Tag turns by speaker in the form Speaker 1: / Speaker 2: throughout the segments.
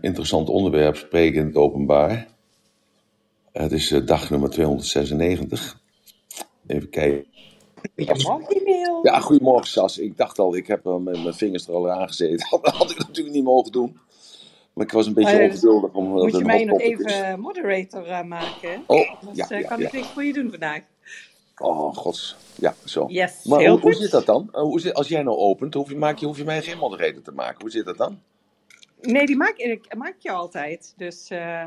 Speaker 1: interessant onderwerp, spreken in het openbaar. Het is eh, dag nummer 296. Even kijken.
Speaker 2: Goedemorgen.
Speaker 1: Ja, goedemorgen Sas. Ik dacht al, ik heb wel met mijn vingers er al aangezeten. Dat had ik natuurlijk niet mogen doen. Maar ik was een beetje
Speaker 2: Oh, ja,
Speaker 1: ongeduldig om dat
Speaker 2: Moet je mij nog even moderator eh, maken?
Speaker 1: Oh, ja,
Speaker 2: eh, kan ik niks voor je doen vandaag.
Speaker 1: Oh, gods. Ja, zo.
Speaker 2: Yes,
Speaker 1: Maar
Speaker 2: heel
Speaker 1: hoe, hoe zit dat dan? Eh, Hoe zit, als jij nou opent, hoef je, maak je, hoef je mij geen moderator te maken. Hoe zit dat dan?
Speaker 2: Nee, die maak ik maak je altijd. Dus eh,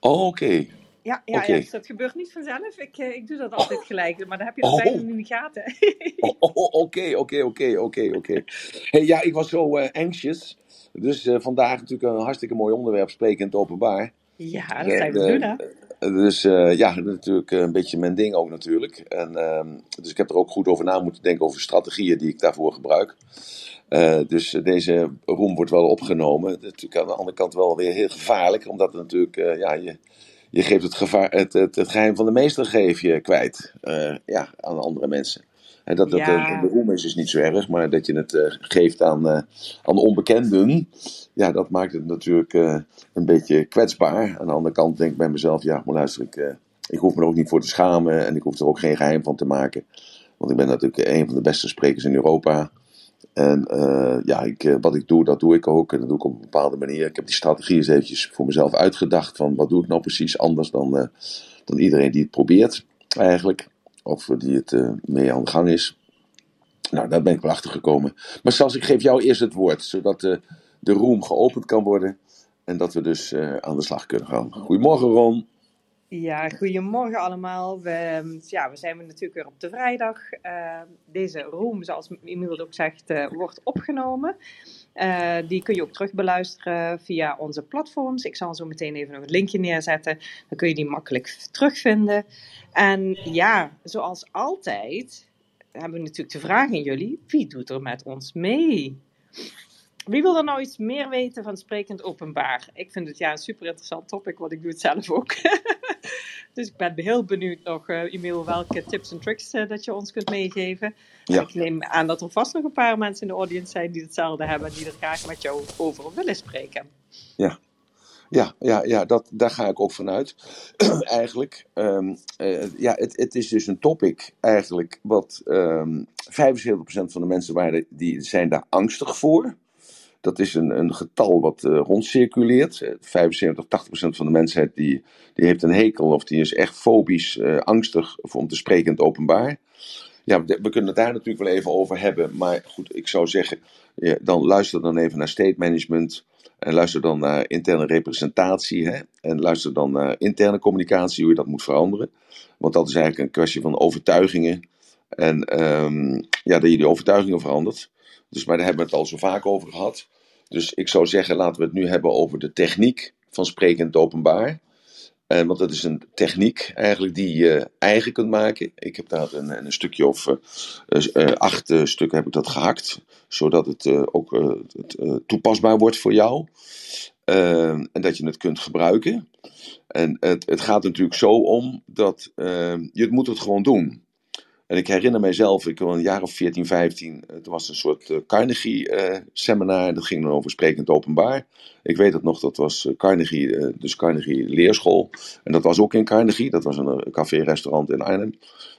Speaker 1: Oh, oké.
Speaker 2: ja, ja, ja, dus dat gebeurt niet vanzelf. Ik, eh, ik doe dat altijd gelijk, maar dan heb je dat
Speaker 1: Oh.
Speaker 2: bijna in de gaten.
Speaker 1: Oh, oh, oh, Oké, oké, oké, oké, oké. Hey, Ja, ik was zo eh, anxious. Dus eh, vandaag natuurlijk een hartstikke mooi onderwerp, spreken in het openbaar.
Speaker 2: ja, dat
Speaker 1: Eh,
Speaker 2: zijn we doen, hè?
Speaker 1: Dus eh, ja, natuurlijk eh, een beetje mijn ding ook natuurlijk. En, ehm, dus ik heb er ook goed over na moeten denken over strategieën die ik daarvoor gebruik. Eh, dus deze roem wordt wel opgenomen. Dat is natuurlijk aan de andere kant wel weer heel gevaarlijk, omdat het natuurlijk, eh, ja, je, je geeft het, gevaar, het, het, het geheim van de meester geef je kwijt eh, ja, aan andere mensen. En dat
Speaker 2: Ja.
Speaker 1: eh, de roem is, is niet zo erg, maar dat je het geeft aan, aan onbekenden, ja, dat maakt het natuurlijk een beetje kwetsbaar. Aan de andere kant denk ik bij mezelf, ja, maar luister, ik, ik hoef me er ook niet voor te schamen en ik hoef er ook geen geheim van te maken. Want ik ben natuurlijk een van de beste sprekers in Europa. En eh, ja, ik, eh, wat ik doe, dat doe ik ook. En dat doe ik op een bepaalde manier. Ik heb die strategie eens eventjes voor mezelf uitgedacht. Van wat doe ik nou precies anders dan, eh, dan iedereen die het probeert, eigenlijk. Of die het eh, mee aan de gang is. Nou, daar ben ik wel achter gekomen. Maar Sas, ik geef jou eerst het woord. Zodat de room geopend kan worden. En dat we dus aan de slag kunnen gaan. Goedemorgen Ron.
Speaker 2: Ja, goedemorgen allemaal. We, ja, we zijn natuurlijk weer op de vrijdag. Eh, deze room, zoals Emiel ook zegt, eh, wordt opgenomen. Eh, die kun je ook terug beluisteren via onze platforms. Ik zal zo meteen even nog een linkje neerzetten. Dan kun je die makkelijk terugvinden. En ja, zoals altijd hebben we natuurlijk de vraag aan jullie. Wie doet er met ons mee? Wie wil er nou iets meer weten van sprekend openbaar? Ik vind het ja een super interessant topic, want ik doe het zelf ook. dus ik ben heel benieuwd nog, eh Emiel, welke tips en tricks eh, dat je ons kunt meegeven.
Speaker 1: Ja.
Speaker 2: En ik neem aan dat er vast nog een paar mensen in de audience zijn die hetzelfde hebben en die er graag met jou over willen spreken.
Speaker 1: Ja, ja, ja dat, daar ga ik ook vanuit. eigenlijk. Ehm, eh, ja, het, het is dus een topic eigenlijk wat ehm 75% van de mensen waren, die zijn daar angstig voor. Dat is een, een getal wat eh, rondcirculeert. Eh, 75, 80% van de mensheid die, die heeft een hekel of die is echt fobisch eh, angstig om te spreken in het openbaar. Ja, we kunnen het daar natuurlijk wel even over hebben. Maar goed, ik zou zeggen, dan luister dan even naar state management. En luister dan naar interne representatie. Hè? En luister dan naar interne communicatie, hoe je dat moet veranderen. Want dat is eigenlijk een kwestie van overtuigingen. En ehm, ja, dat je die overtuigingen verandert. Dus, maar daar hebben we het al zo vaak over gehad. Dus ik zou zeggen, laten we het nu hebben over de techniek van spreken in het openbaar. En, want dat is een techniek eigenlijk die je eigen kunt maken. Ik heb daar een, een stukje of eh, eh, acht eh, stukken heb ik dat gehakt. Zodat het eh, ook eh, eh, toepasbaar wordt voor jou. Eh, en dat je het kunt gebruiken. En het, het gaat natuurlijk zo om dat eh, je het moet het gewoon doen. En ik herinner mijzelf, ik was een jaar of 14, 15, het was een soort eh, Carnegie-seminar. dat ging dan over sprekend openbaar. Ik weet het nog, dat was eh, Carnegie, eh, dus Carnegie Leerschool. En dat was ook in Carnegie, dat was een eh, café-restaurant in Arnhem.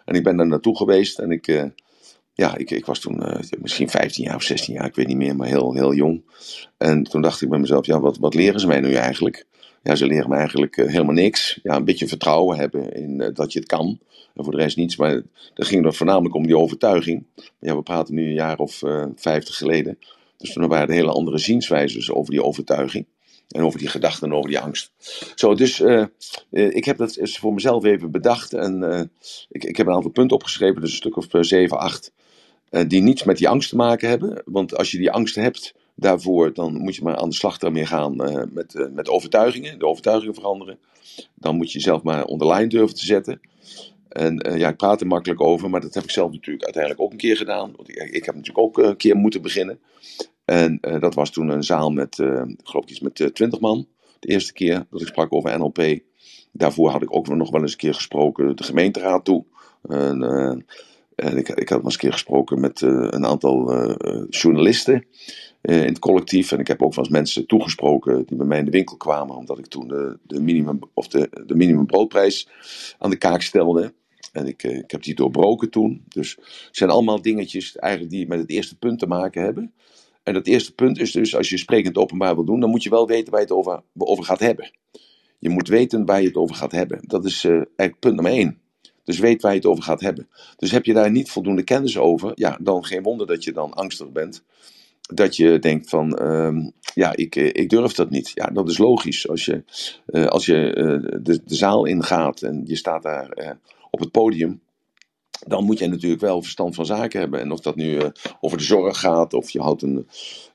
Speaker 1: En ik ben daar naartoe geweest en ik, eh, ja, ik, ik was toen eh, misschien 15 jaar of 16 jaar, ik weet niet meer, maar heel, heel jong. En toen dacht ik bij mezelf, ja, wat, wat leren ze mij nu eigenlijk? Ja, ze leren me eigenlijk eh, helemaal niks. Ja, een beetje vertrouwen hebben in eh, dat je het kan. En voor de rest niets. Maar dan ging het voornamelijk om die overtuiging. Ja, we praten nu een jaar of eh, vijftig geleden. Dus toen waren er hele andere zienswijzes over die overtuiging. En over die gedachten en over die angst. Zo, dus ik heb dat voor mezelf even bedacht. En ik, ik heb een aantal punten opgeschreven, dus een stuk of zeven, acht. die niets met die angst te maken hebben. Want als je die angst hebt daarvoor, dan moet je maar aan de slag daarmee gaan eh, met, eh, met overtuigingen. De overtuigingen veranderen. Dan moet je jezelf maar online durven te zetten. En eh, ja, ik praat er makkelijk over, maar dat heb ik zelf natuurlijk uiteindelijk ook een keer gedaan. Want ik, ik heb natuurlijk ook een keer moeten beginnen. En dat was toen een zaal met, geloof ik iets met 20 man. De eerste keer dat ik sprak over NLP. Daarvoor had ik ook nog wel eens een keer gesproken de gemeenteraad toe. En, En ik, ik had eens een keer gesproken met een aantal journalisten in het collectief. En ik heb ook eens mensen toegesproken die bij mij in de winkel kwamen, omdat ik toen de, de, minimum, of de, de minimumbroodprijs aan de kaak stelde. En ik, ik heb die doorbroken toen. Dus het zijn allemaal dingetjes eigenlijk die met het eerste punt te maken hebben. En dat eerste punt is dus, als je sprekend openbaar wil doen, dan moet je wel weten waar je het over, over gaat hebben. Je moet weten waar je het over gaat hebben. Dat is uh, eigenlijk punt nummer één. Dus weet waar je het over gaat hebben. Dus heb je daar niet voldoende kennis over, ja, dan geen wonder dat je dan angstig bent. Dat je denkt van, uh, ja, ik, eh, ik durf dat niet. Ja, dat is logisch. Als je, uh, als je uh, de, zaal ingaat en je staat daar op het podium, dan moet je natuurlijk wel verstand van zaken hebben. En of dat nu over de zorg gaat, of je houdt een,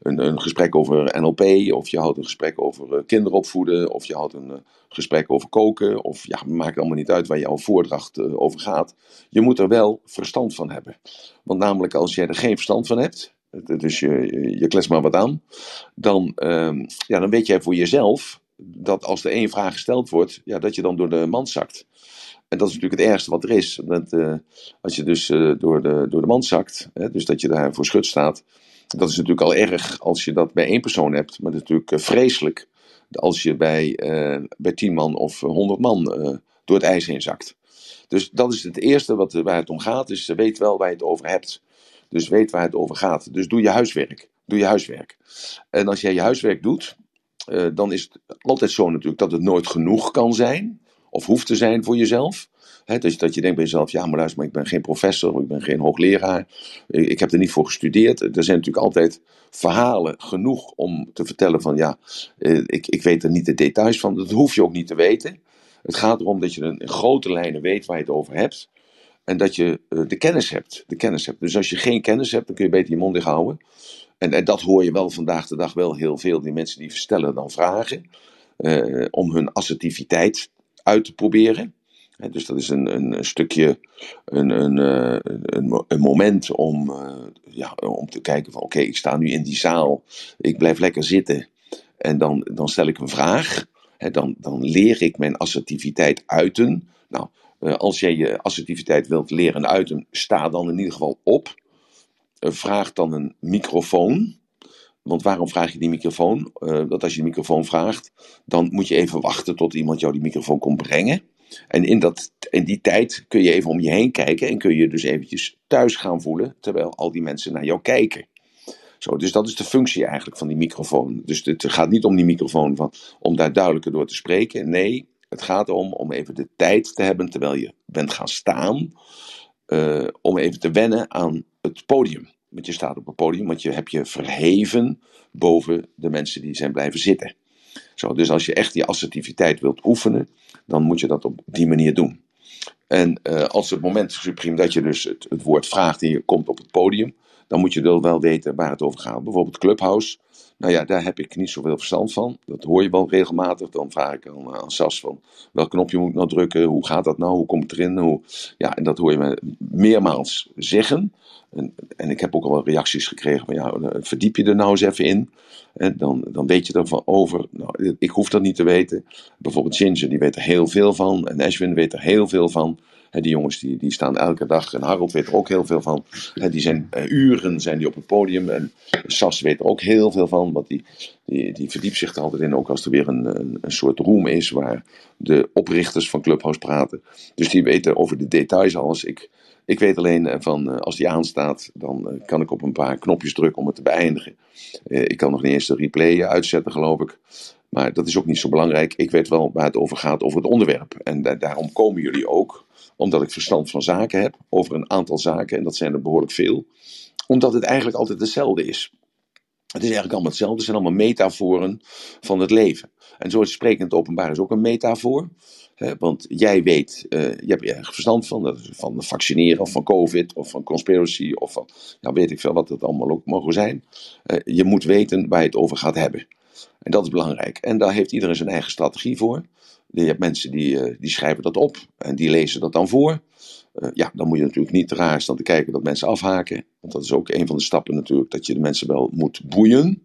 Speaker 1: een, een, gesprek over NLP, of je houdt een gesprek over kinderopvoeden, of je houdt een gesprek over koken, of ja, maakt allemaal niet uit waar jouw voordracht over gaat. Je moet er wel verstand van hebben. Want namelijk als jij er geen verstand van hebt, dus je, je klets maar wat aan, dan, ehm, ja, dan weet jij voor jezelf dat als er één vraag gesteld wordt, ja, dat je dan door de mand zakt. En dat is natuurlijk het ergste wat er is. Dat, uh, als je dus uh, door, de, door de mand zakt, hè, dus dat je daar voor schut staat. Dat is natuurlijk al erg als je dat bij één persoon hebt. Maar natuurlijk uh, vreselijk als je bij, bij tien man of honderd man door het ijs heen zakt. Dus dat is het eerste wat, waar het om gaat. Dus weet wel waar je het over hebt. Dus weet waar het over gaat. Dus doe je huiswerk. Doe je huiswerk. En als jij je huiswerk doet, dan is het altijd zo natuurlijk dat het nooit genoeg kan zijn of hoeft te zijn voor jezelf. Dus dat je denkt bij jezelf, ja maar luister, maar ik ben geen professor, ik ben geen hoogleraar, ik, ik heb er niet voor gestudeerd. Er zijn natuurlijk altijd verhalen genoeg om te vertellen van ja, eh, ik, ik weet er niet de details van, dat hoef je ook niet te weten. Het gaat erom dat je in grote lijnen weet waar je het over hebt. En dat je uh, de kennis hebt. De kennis hebt. Dus als je geen kennis hebt, dan kun je beter je mond dicht houden. En, en dat hoor je wel vandaag de dag wel heel veel. Die mensen die stellen dan vragen. Uh, om hun assertiviteit uit te proberen. Dus dat is een, een, stukje, een, een, eh, een, een moment om, eh, ja, om te kijken van oké, ik sta nu in die zaal, ik blijf lekker zitten en dan, dan stel ik een vraag. Dan, dan leer ik mijn assertiviteit uiten. Nou, eh, als jij je assertiviteit wilt leren uiten, sta dan in ieder geval op. Vraag dan een microfoon. Want waarom vraag je die microfoon? Uh, dat als je die microfoon vraagt, dan moet je even wachten tot iemand jou die microfoon komt brengen. En in, dat, in die tijd kun je even om je heen kijken en kun je dus eventjes thuis gaan voelen, terwijl al die mensen naar jou kijken. Zo, dus dat is de functie eigenlijk van die microfoon. Dus het gaat niet om die microfoon om daar duidelijker door te spreken. Nee, het gaat erom om even de tijd te hebben terwijl je bent gaan staan, uh, om even te wennen aan het podium. Want je staat op een podium, want je hebt je verheven boven de mensen die zijn blijven zitten. Zo, dus als je echt die assertiviteit wilt oefenen, dan moet je dat op die manier doen. En uh, als het moment supreme dat je dus het, het, woord vraagt en je komt op het podium, dan moet je wel weten waar het over gaat. Bijvoorbeeld Clubhouse. Nou ja, daar heb ik niet zoveel verstand van. Dat hoor je wel regelmatig. Dan vraag ik aan, aan Sas van welk knopje moet ik nou drukken? Hoe gaat dat nou? Hoe komt het erin? Hoe... Ja, en dat hoor je me meermaals zeggen. En, en, ik heb ook al wel reacties gekregen van ja, verdiep je er nou eens even in. Dan, dan weet je ervan over. Nou, ik hoef dat niet te weten. Bijvoorbeeld Ginger, die weet er heel veel van. En Ashwin weet er heel veel van. Die jongens die, die staan elke dag. En Harold weet er ook heel veel van. die zijn uh, uren zijn die op het podium. En Sas weet er ook heel veel van. Want die, die, die verdiept zich er altijd in. Ook als er weer een, een, soort room is. Waar de oprichters van Clubhouse praten. Dus die weten over de details alles. Ik, ik weet alleen eh, van eh, als die aanstaat, dan eh, kan ik op een paar knopjes drukken om het te beëindigen. ik kan nog niet eens de replay uitzetten, geloof ik. Maar dat is ook niet zo belangrijk. Ik weet wel waar het over gaat, over het onderwerp. En daarom komen jullie ook, omdat ik verstand van zaken heb, over een aantal zaken, en dat zijn er behoorlijk veel. Omdat het eigenlijk altijd hetzelfde is. Het is eigenlijk allemaal hetzelfde. Het zijn allemaal metaforen van het leven. En zo is sprekend openbaar is ook een metafoor want jij weet, uh, je hebt er verstand van, van vaccineren of van COVID of van conspiracy of van, nou weet ik veel wat het allemaal ook mogen zijn. Uh, je moet weten waar je het over gaat hebben. En dat is belangrijk. En daar heeft iedereen zijn eigen strategie voor. Je hebt mensen die, uh, die schrijven dat op en die lezen dat dan voor. ja, dan moet je natuurlijk niet raar staan te kijken dat mensen afhaken. Want dat is ook een van de stappen natuurlijk, dat je de mensen wel moet boeien.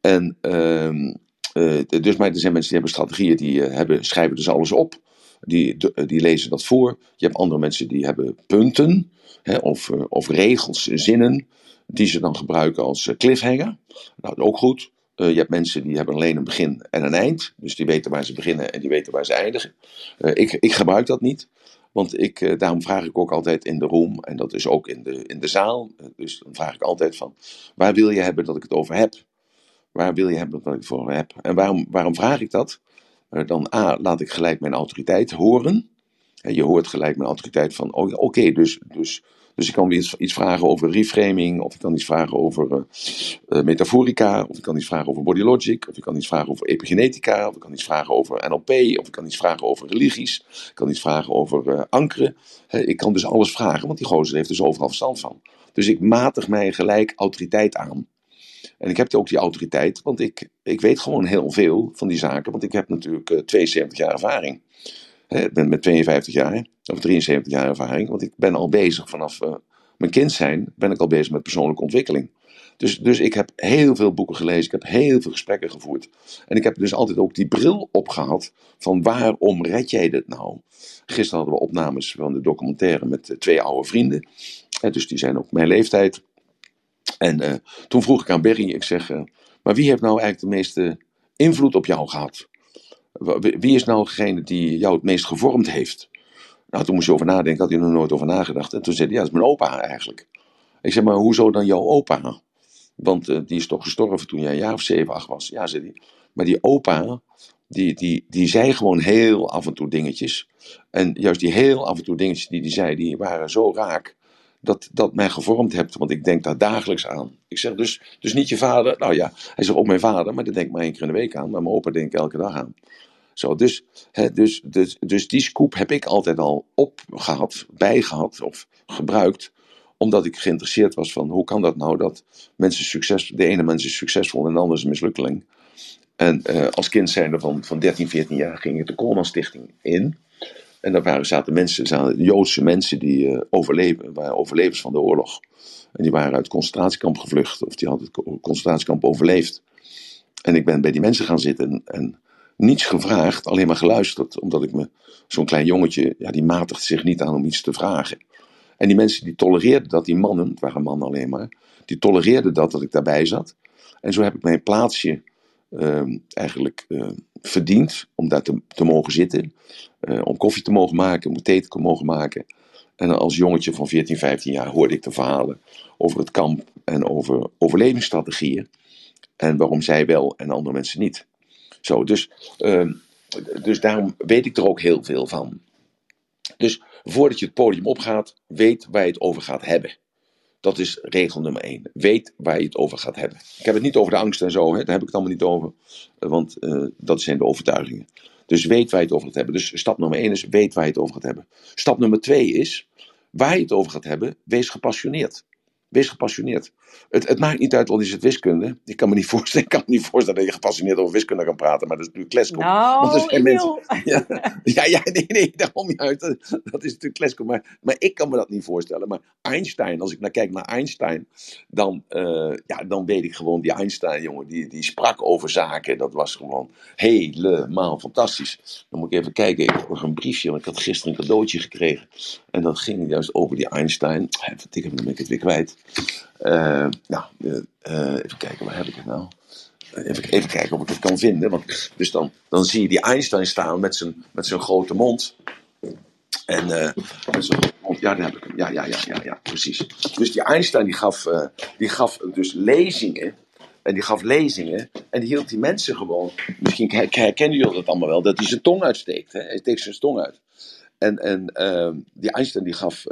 Speaker 1: En ehm, uh, dus maar er zijn mensen die hebben strategieën, die hebben, schrijven dus alles op. die, die lezen dat voor. Je hebt andere mensen die hebben punten hè, of, of regels, zinnen, die ze dan gebruiken als cliffhanger. Nou, ook goed. Je hebt mensen die hebben alleen een begin en een eind. Dus die weten waar ze beginnen en die weten waar ze eindigen. ik, ik gebruik dat niet. Want ik, eh, daarom vraag ik ook altijd in de room, en dat is ook in de, in de zaal. Eh, dus dan vraag ik altijd van, waar wil je hebben dat ik het over heb? Waar wil je hebben dat ik het voor heb? En waarom, waarom vraag ik dat? Dan A, laat ik gelijk mijn autoriteit horen. je hoort gelijk mijn autoriteit van, oh, oké, dus, dus dus ik kan iets, iets vragen over reframing, of ik kan iets vragen over uh, metaforica, of ik kan iets vragen over body logic, of ik kan iets vragen over epigenetica, of ik kan iets vragen over NLP, of ik kan iets vragen over religies, ik kan iets vragen over uh, ankeren. ik kan dus alles vragen, want die gozer heeft dus overal verstand van. Dus ik matig mij gelijk autoriteit aan. En ik heb ook die autoriteit, want ik, ik weet gewoon heel veel van die zaken, want ik heb natuurlijk uh, 72 jaar ervaring. Ik ben met 52 jaar, of 73 jaar ervaring, want ik ben al bezig vanaf uh, mijn kind zijn, ben ik al bezig met persoonlijke ontwikkeling. Dus, dus ik heb heel veel boeken gelezen, ik heb heel veel gesprekken gevoerd. En ik heb dus altijd ook die bril opgehad van waarom red jij dit nou? Gisteren hadden we opnames van de documentaire met uh, twee oude vrienden. Dus die zijn ook mijn leeftijd. En uh, toen vroeg ik aan Berry, ik zeg, maar wie heeft nou eigenlijk de meeste invloed op jou gehad? Wie is nou degene die jou het meest gevormd heeft? Nou, toen moest je over nadenken, had hij nog nooit over nagedacht. En toen zei hij, ja, dat is mijn opa eigenlijk. Ik zeg, maar hoezo dan jouw opa? Want uh, die is toch gestorven toen jij een jaar of zeven, acht was. Ja, zei hij. Maar die opa, die, die, die zei gewoon heel af en toe dingetjes. En juist die heel af en toe dingetjes die hij zei, die waren zo raak. Dat, dat mij gevormd hebt, want ik denk daar dagelijks aan. Ik zeg dus, dus niet je vader. Nou ja, hij zegt ook mijn vader, maar daar denk ik maar één keer in de week aan. Maar mijn opa denk ik elke dag aan. Zo, dus, hè, dus, dus, dus die scoop heb ik altijd al opgehad, bijgehad of gebruikt omdat ik geïnteresseerd was van hoe kan dat nou dat mensen succes, de ene mens is succesvol en de andere is een mislukkeling. En uh, als kind zijnde van, van 13, 14 jaar ging ik de Koolman Stichting in. En daar waren, zaten mensen, zaten Joodse mensen die uh, overleven, waren overlevers van de oorlog. En die waren uit concentratiekamp gevlucht, of die hadden het concentratiekamp overleefd. En ik ben bij die mensen gaan zitten en niets gevraagd, alleen maar geluisterd. Omdat ik me, zo'n klein jongetje, ja, die matigt zich niet aan om iets te vragen. En die mensen die tolereerden dat, die mannen, het waren mannen alleen maar, die tolereerden dat dat ik daarbij zat. En zo heb ik mijn plaatsje uh, eigenlijk uh, verdiend om daar te, mogen zitten. Uh, om koffie te mogen maken, om thee te mogen maken. En als jongetje van 14, 15 jaar hoorde ik de verhalen over het kamp en over overlevingsstrategieën. En waarom zij wel en andere mensen niet. Zo, dus, uh, dus daarom weet ik er ook heel veel van. Dus voordat je het podium opgaat, weet waar je het over gaat hebben. Dat is regel nummer één. Weet waar je het over gaat hebben. Ik heb het niet over de angst en zo, hè. daar heb ik het allemaal niet over. Want uh, dat zijn de overtuigingen. Dus weet waar je het over gaat hebben. Dus stap nummer één is weet waar je het over gaat hebben. Stap nummer twee is, waar je het over gaat hebben, wees gepassioneerd. Wees gepassioneerd. Het, het maakt niet uit, wat is het wiskunde. Ik kan me niet voorstellen, ik kan me niet voorstellen dat je gepassioneerd over wiskunde kan praten, maar dat is natuurlijk kletskoek.
Speaker 2: Nou,
Speaker 1: Want er zijn
Speaker 2: mensen...
Speaker 1: ja, ja, ja, nee, nee, daarom juist. Dat is natuurlijk kletskoek. Maar, maar ik kan me dat niet voorstellen. Maar Einstein, als ik naar kijk naar Einstein, dan, uh, ja, dan weet ik gewoon, die Einstein, jongen, die, die sprak over zaken. Dat was gewoon helemaal fantastisch. Dan moet ik even kijken, ik heb nog een briefje, want ik had gisteren een cadeautje gekregen. En dat ging juist over die Einstein. Tikken, dan ben ik het weer kwijt. Uh, nou, uh, even kijken, waar heb ik het nou? Even, even, kijken of ik het kan vinden. Want, dus dan, dan zie je die Einstein staan met zijn, met zijn grote mond. En ja, daar heb ik hem. Ja, ja, ja, ja, ja, precies. Dus die Einstein die gaf, die gaf dus lezingen. En die gaf lezingen. En die hield die mensen gewoon. Misschien herkennen jullie dat allemaal wel. Dat hij zijn tong uitsteekt. Hij steekt zijn tong uit. En, en die Einstein die gaf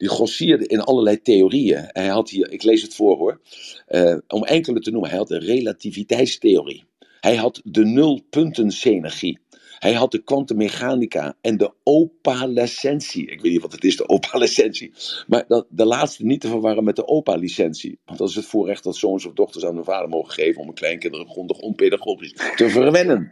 Speaker 1: die grossierde in allerlei theorieën. Hij had hier, ik lees het voor hoor, uh, om enkele te noemen. Hij had de relativiteitstheorie. Hij had de nulpuntensenergie. Hij had de kwantummechanica en de opalescentie. Ik weet niet wat het is, de opalescentie. Maar dat, de laatste niet te verwarren met de opa-licentie. Want dat is het voorrecht dat zoons of dochters aan hun vader mogen geven om hun kleinkinderen grondig onpedagogisch te verwennen.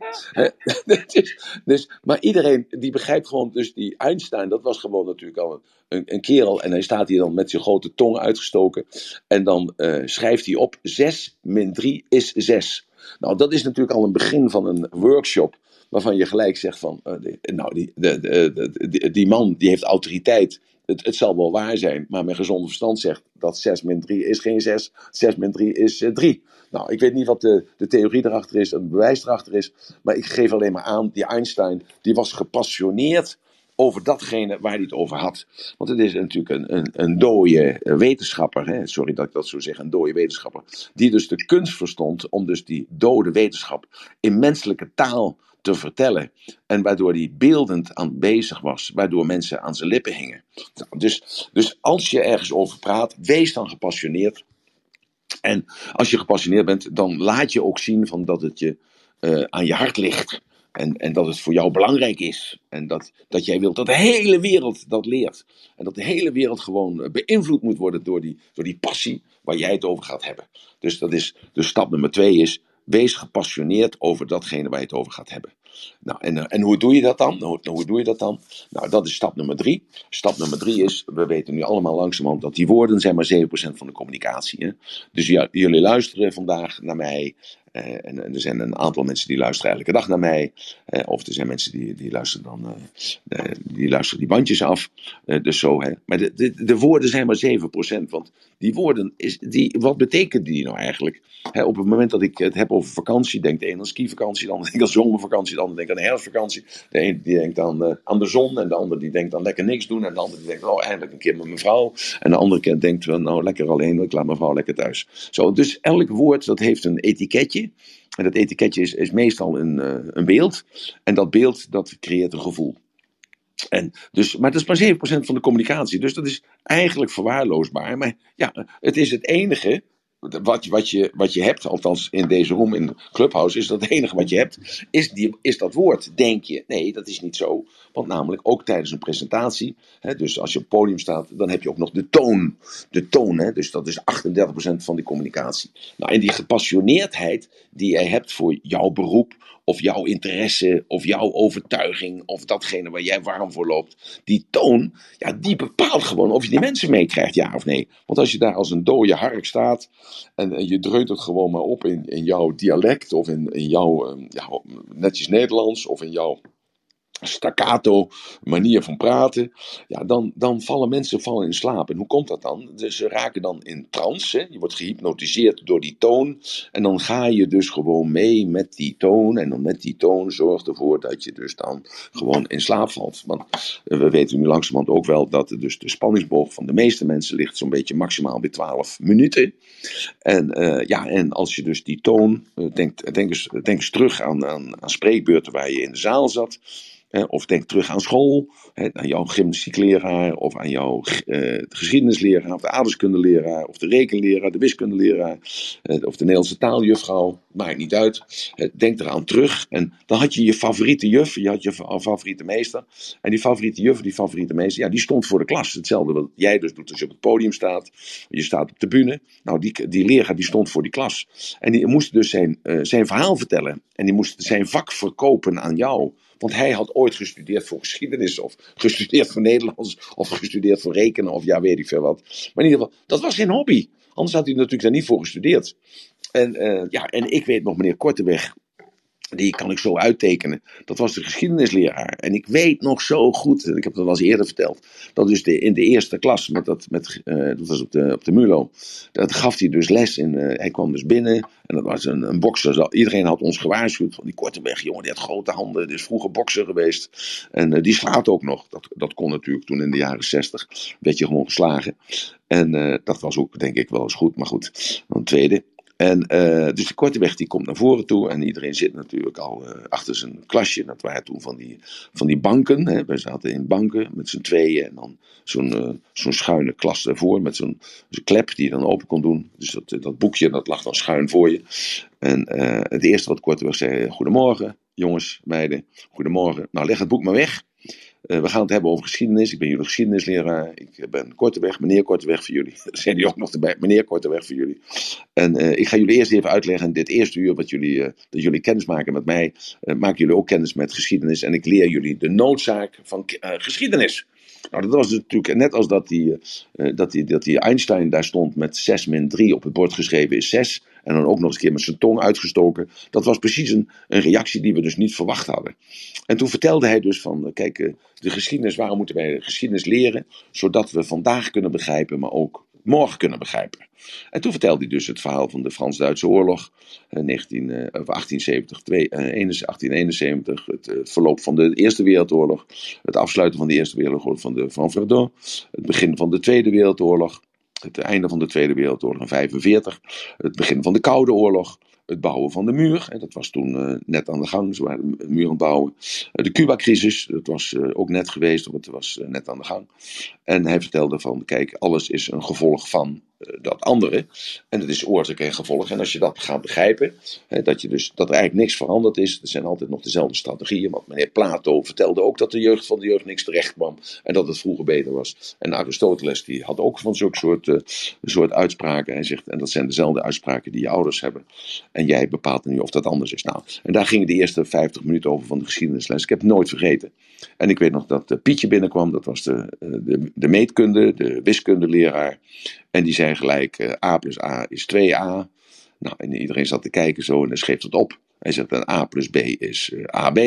Speaker 1: dus, dus, maar iedereen die begrijpt gewoon, dus die Einstein, dat was gewoon natuurlijk al een, een kerel. En hij staat hier dan met zijn grote tong uitgestoken. En dan uh, schrijft hij op: 6 min 3 is 6. Nou, dat is natuurlijk al een begin van een workshop waarvan je gelijk zegt van, nou, die, de, die man die heeft autoriteit, het, het, zal wel waar zijn, maar mijn gezonde verstand zegt dat 6 min 3 is geen 6, 6 min 3 is uh, 3. Nou, ik weet niet wat de, de theorie erachter is het bewijs erachter is, maar ik geef alleen maar aan, die Einstein, die was gepassioneerd over datgene waar hij het over had. Want het is natuurlijk een, een, een dode wetenschapper, hè? sorry dat ik dat zo zeg, een dode wetenschapper, die dus de kunst verstond om dus die dode wetenschap in menselijke taal te vertellen. En waardoor hij beeldend aan bezig was, waardoor mensen aan zijn lippen hingen. Nou, dus, dus als je ergens over praat, wees dan gepassioneerd. En als je gepassioneerd bent, dan laat je ook zien van dat het je uh, aan je hart ligt. En, en dat het voor jou belangrijk is. En dat, dat jij wilt dat de hele wereld dat leert. En dat de hele wereld gewoon eh, beïnvloed moet worden door die, door die passie waar jij het over gaat hebben. Dus, dat is, dus stap nummer twee is, wees gepassioneerd over datgene waar je het over gaat hebben. Nou, en, eh, en hoe doe je dat dan? Hoe, hoe doe je dat dan? Nou, dat is stap nummer drie. Stap nummer drie is, we weten nu allemaal langzamerhand dat die woorden zijn maar 7% van de communicatie. Hè? Dus jullie luisteren vandaag naar mij en, en, er zijn een aantal mensen die luisteren elke dag naar mij. Uh, of er zijn mensen die, die luisteren dan uh, die, luisteren die bandjes af. dus zo, hè. Maar de, de, de, woorden zijn maar 7%. Want die woorden, is, die, wat betekenen die nou eigenlijk? Hè, op het moment dat ik het heb over vakantie, denkt de een aan skivakantie, de ander denkt aan zomervakantie, de ander denkt aan herfstvakantie. De een die denkt aan, aan de zon en de ander die denkt aan lekker niks doen. En de ander die denkt, oh eindelijk een keer met mijn vrouw. En de andere denkt, nou lekker alleen, ik laat mijn vrouw lekker thuis. Zo, dus elk woord dat heeft een etiketje. En dat etiketje is, is meestal een, uh, een beeld. En dat beeld dat creëert een gevoel. En dus, maar dat is maar 7% van de communicatie. Dus dat is eigenlijk verwaarloosbaar. Maar ja, het is het enige wat, wat, je, wat je hebt, althans in deze room, in Clubhouse, is dat het enige wat je hebt, is, die, is dat woord, denk je. Nee, dat is niet zo. Want namelijk ook tijdens een presentatie, hè, dus als je op het podium staat, dan heb je ook nog de toon. De toon, hè, dus dat is 38% van die communicatie. Nou, en die gepassioneerdheid die jij hebt voor jouw beroep, of jouw interesse, of jouw overtuiging, of datgene waar jij warm voor loopt. Die toon, ja, die bepaalt gewoon of je die mensen meekrijgt, ja of nee. Want als je daar als een dode hark staat en, je dreunt het gewoon maar op in, in jouw dialect, of in, in jouw ehm, ja, netjes Nederlands, of in jouw staccato manier van praten, ja, dan, dan vallen mensen vallen in slaap. En hoe komt dat dan? Dus ze raken dan in trance, je wordt gehypnotiseerd door die toon, en dan ga je dus gewoon mee met die toon, en dan met die toon zorgt ervoor dat je dus dan gewoon in slaap valt. Want eh, we weten nu langzamerhand ook wel dat dus de spanningsboog van de meeste mensen ligt zo'n beetje maximaal bij 12 minuten. En, uh, ja, en als je dus die toon, uh, denk, denk eens terug aan, aan, aan spreekbeurten waar je in de zaal zat, of denk terug aan school, aan jouw gymnastiekleraar, of aan jouw uh, geschiedenisleraar, of de aardeskundeleraar, of de rekenleraar, de wiskundeleraar, uh, of de Nederlandse taaljuffrouw. Maakt niet uit. Denk eraan terug. En dan had je je favoriete juf, je had je favoriete meester. En die favoriete juf, die favoriete meester, ja, die stond voor de klas. Hetzelfde wat jij dus doet als je op het podium staat. Je staat op de bühne. Nou, die, die leraar die stond voor die klas. En die moest dus zijn, zijn verhaal vertellen. En die moest zijn vak verkopen aan jou. Want hij had ooit gestudeerd voor geschiedenis, of gestudeerd voor Nederlands, of gestudeerd voor rekenen, of ja, weet ik veel wat. Maar in ieder geval, dat was zijn hobby. Anders had hij natuurlijk daar niet voor gestudeerd. En, uh, ja, en ik weet nog, meneer Korteweg, die kan ik zo uittekenen. Dat was de geschiedenisleraar. En ik weet nog zo goed, ik heb dat al eens eerder verteld, dat dus de, in de eerste klas, met dat, met, uh, dat was op de, op de MULO, dat gaf hij dus les. In, uh, hij kwam dus binnen en dat was een, een bokser. Iedereen had ons gewaarschuwd van die korte weg, jongen, die had grote handen, die is vroeger bokser geweest. En uh, die slaat ook nog. Dat, dat kon natuurlijk toen in de jaren zestig, werd je gewoon geslagen. En dat was ook denk ik wel eens goed, maar goed. Dan tweede. En uh, dus de korte weg die komt naar voren toe en iedereen zit natuurlijk al uh, achter zijn klasje. Dat waren toen van die, van die banken. Hè. Wij zaten in banken met z'n tweeën en dan zo'n uh, zo'n schuine klas ervoor met zo'n klep die je dan open kon doen. Dus dat, dat boekje dat lag dan schuin voor je. En het eerste wat Korteweg zei, goedemorgen jongens, meiden, goedemorgen. Nou leg het boek maar weg. Uh, we gaan het hebben over geschiedenis. Ik ben jullie geschiedenisleraar. Ik ben Korteweg, meneer Korteweg voor jullie. Dat zijn die ook nog erbij, meneer Korteweg voor jullie. En uh, ik ga jullie eerst even uitleggen dit eerste uur wat jullie, dat jullie kennis maken met mij. maken jullie ook kennis met geschiedenis en ik leer jullie de noodzaak van geschiedenis. Nou, dat was natuurlijk net als dat die, dat, die, dat die Einstein daar stond met 6 min 3 op het bord geschreven is 6. En dan ook nog eens een keer met zijn tong uitgestoken. Dat was precies een, een reactie die we dus niet verwacht hadden. En toen vertelde hij dus van, kijk, de geschiedenis, waarom moeten wij de geschiedenis leren? Zodat we vandaag kunnen begrijpen, maar ook morgen kunnen begrijpen. En toen vertelde hij dus het verhaal van de Frans-Duitse oorlog, 19, eh, 1870, 1871, het verloop van de Eerste Wereldoorlog, het afsluiten van de Eerste Wereldoorlog van, de, van Verdun, het begin van de Tweede Wereldoorlog, het einde van de Tweede Wereldoorlog in 1945, het begin van de Koude Oorlog, het bouwen van de muur. En dat was toen uh, net aan de gang, ze waren de muur bouwen. Uh, de Cuba-crisis, dat was uh, ook net geweest, want het was net aan de gang. En hij vertelde van, kijk, alles is een gevolg van dat andere. En dat is oorzaak en gevolg. En als je dat gaat begrijpen, hè, dat, je dus, dat er eigenlijk niks veranderd is, er zijn altijd nog dezelfde strategieën. Want meneer Plato vertelde ook dat de jeugd van de jeugd niks terecht kwam en dat het vroeger beter was. En Aristoteles die had ook van zulke soort, uh, soort uitspraken. Hij zegt, en dat zijn dezelfde uitspraken die je ouders hebben. En jij bepaalt nu of dat anders is. Nou, en daar gingen de eerste 50 minuten over van de geschiedenisles. Ik heb het nooit vergeten. En ik weet nog dat uh, Pietje binnenkwam, dat was de, de, de meetkunde, de wiskundeleraar. En die zei gelijk, uh, a plus a is 2a. Nou, en iedereen zat te kijken zo en dan schreef het op. Hij zegt, en a plus b is ab.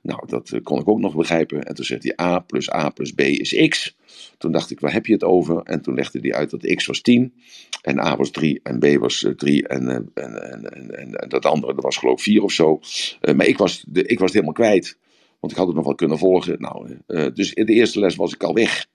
Speaker 1: Nou, dat kon ik ook nog begrijpen. En toen zegt hij, a plus a plus b is x. Toen dacht ik, waar heb je het over? En toen legde hij uit dat x was 10. En a was 3 en b was 3. En, en, en, en, en, dat andere, dat was geloof ik 4 of zo. maar ik was, de, ik was het helemaal kwijt. Want ik had het nog wel kunnen volgen. Nou, dus in de eerste les was ik al weg.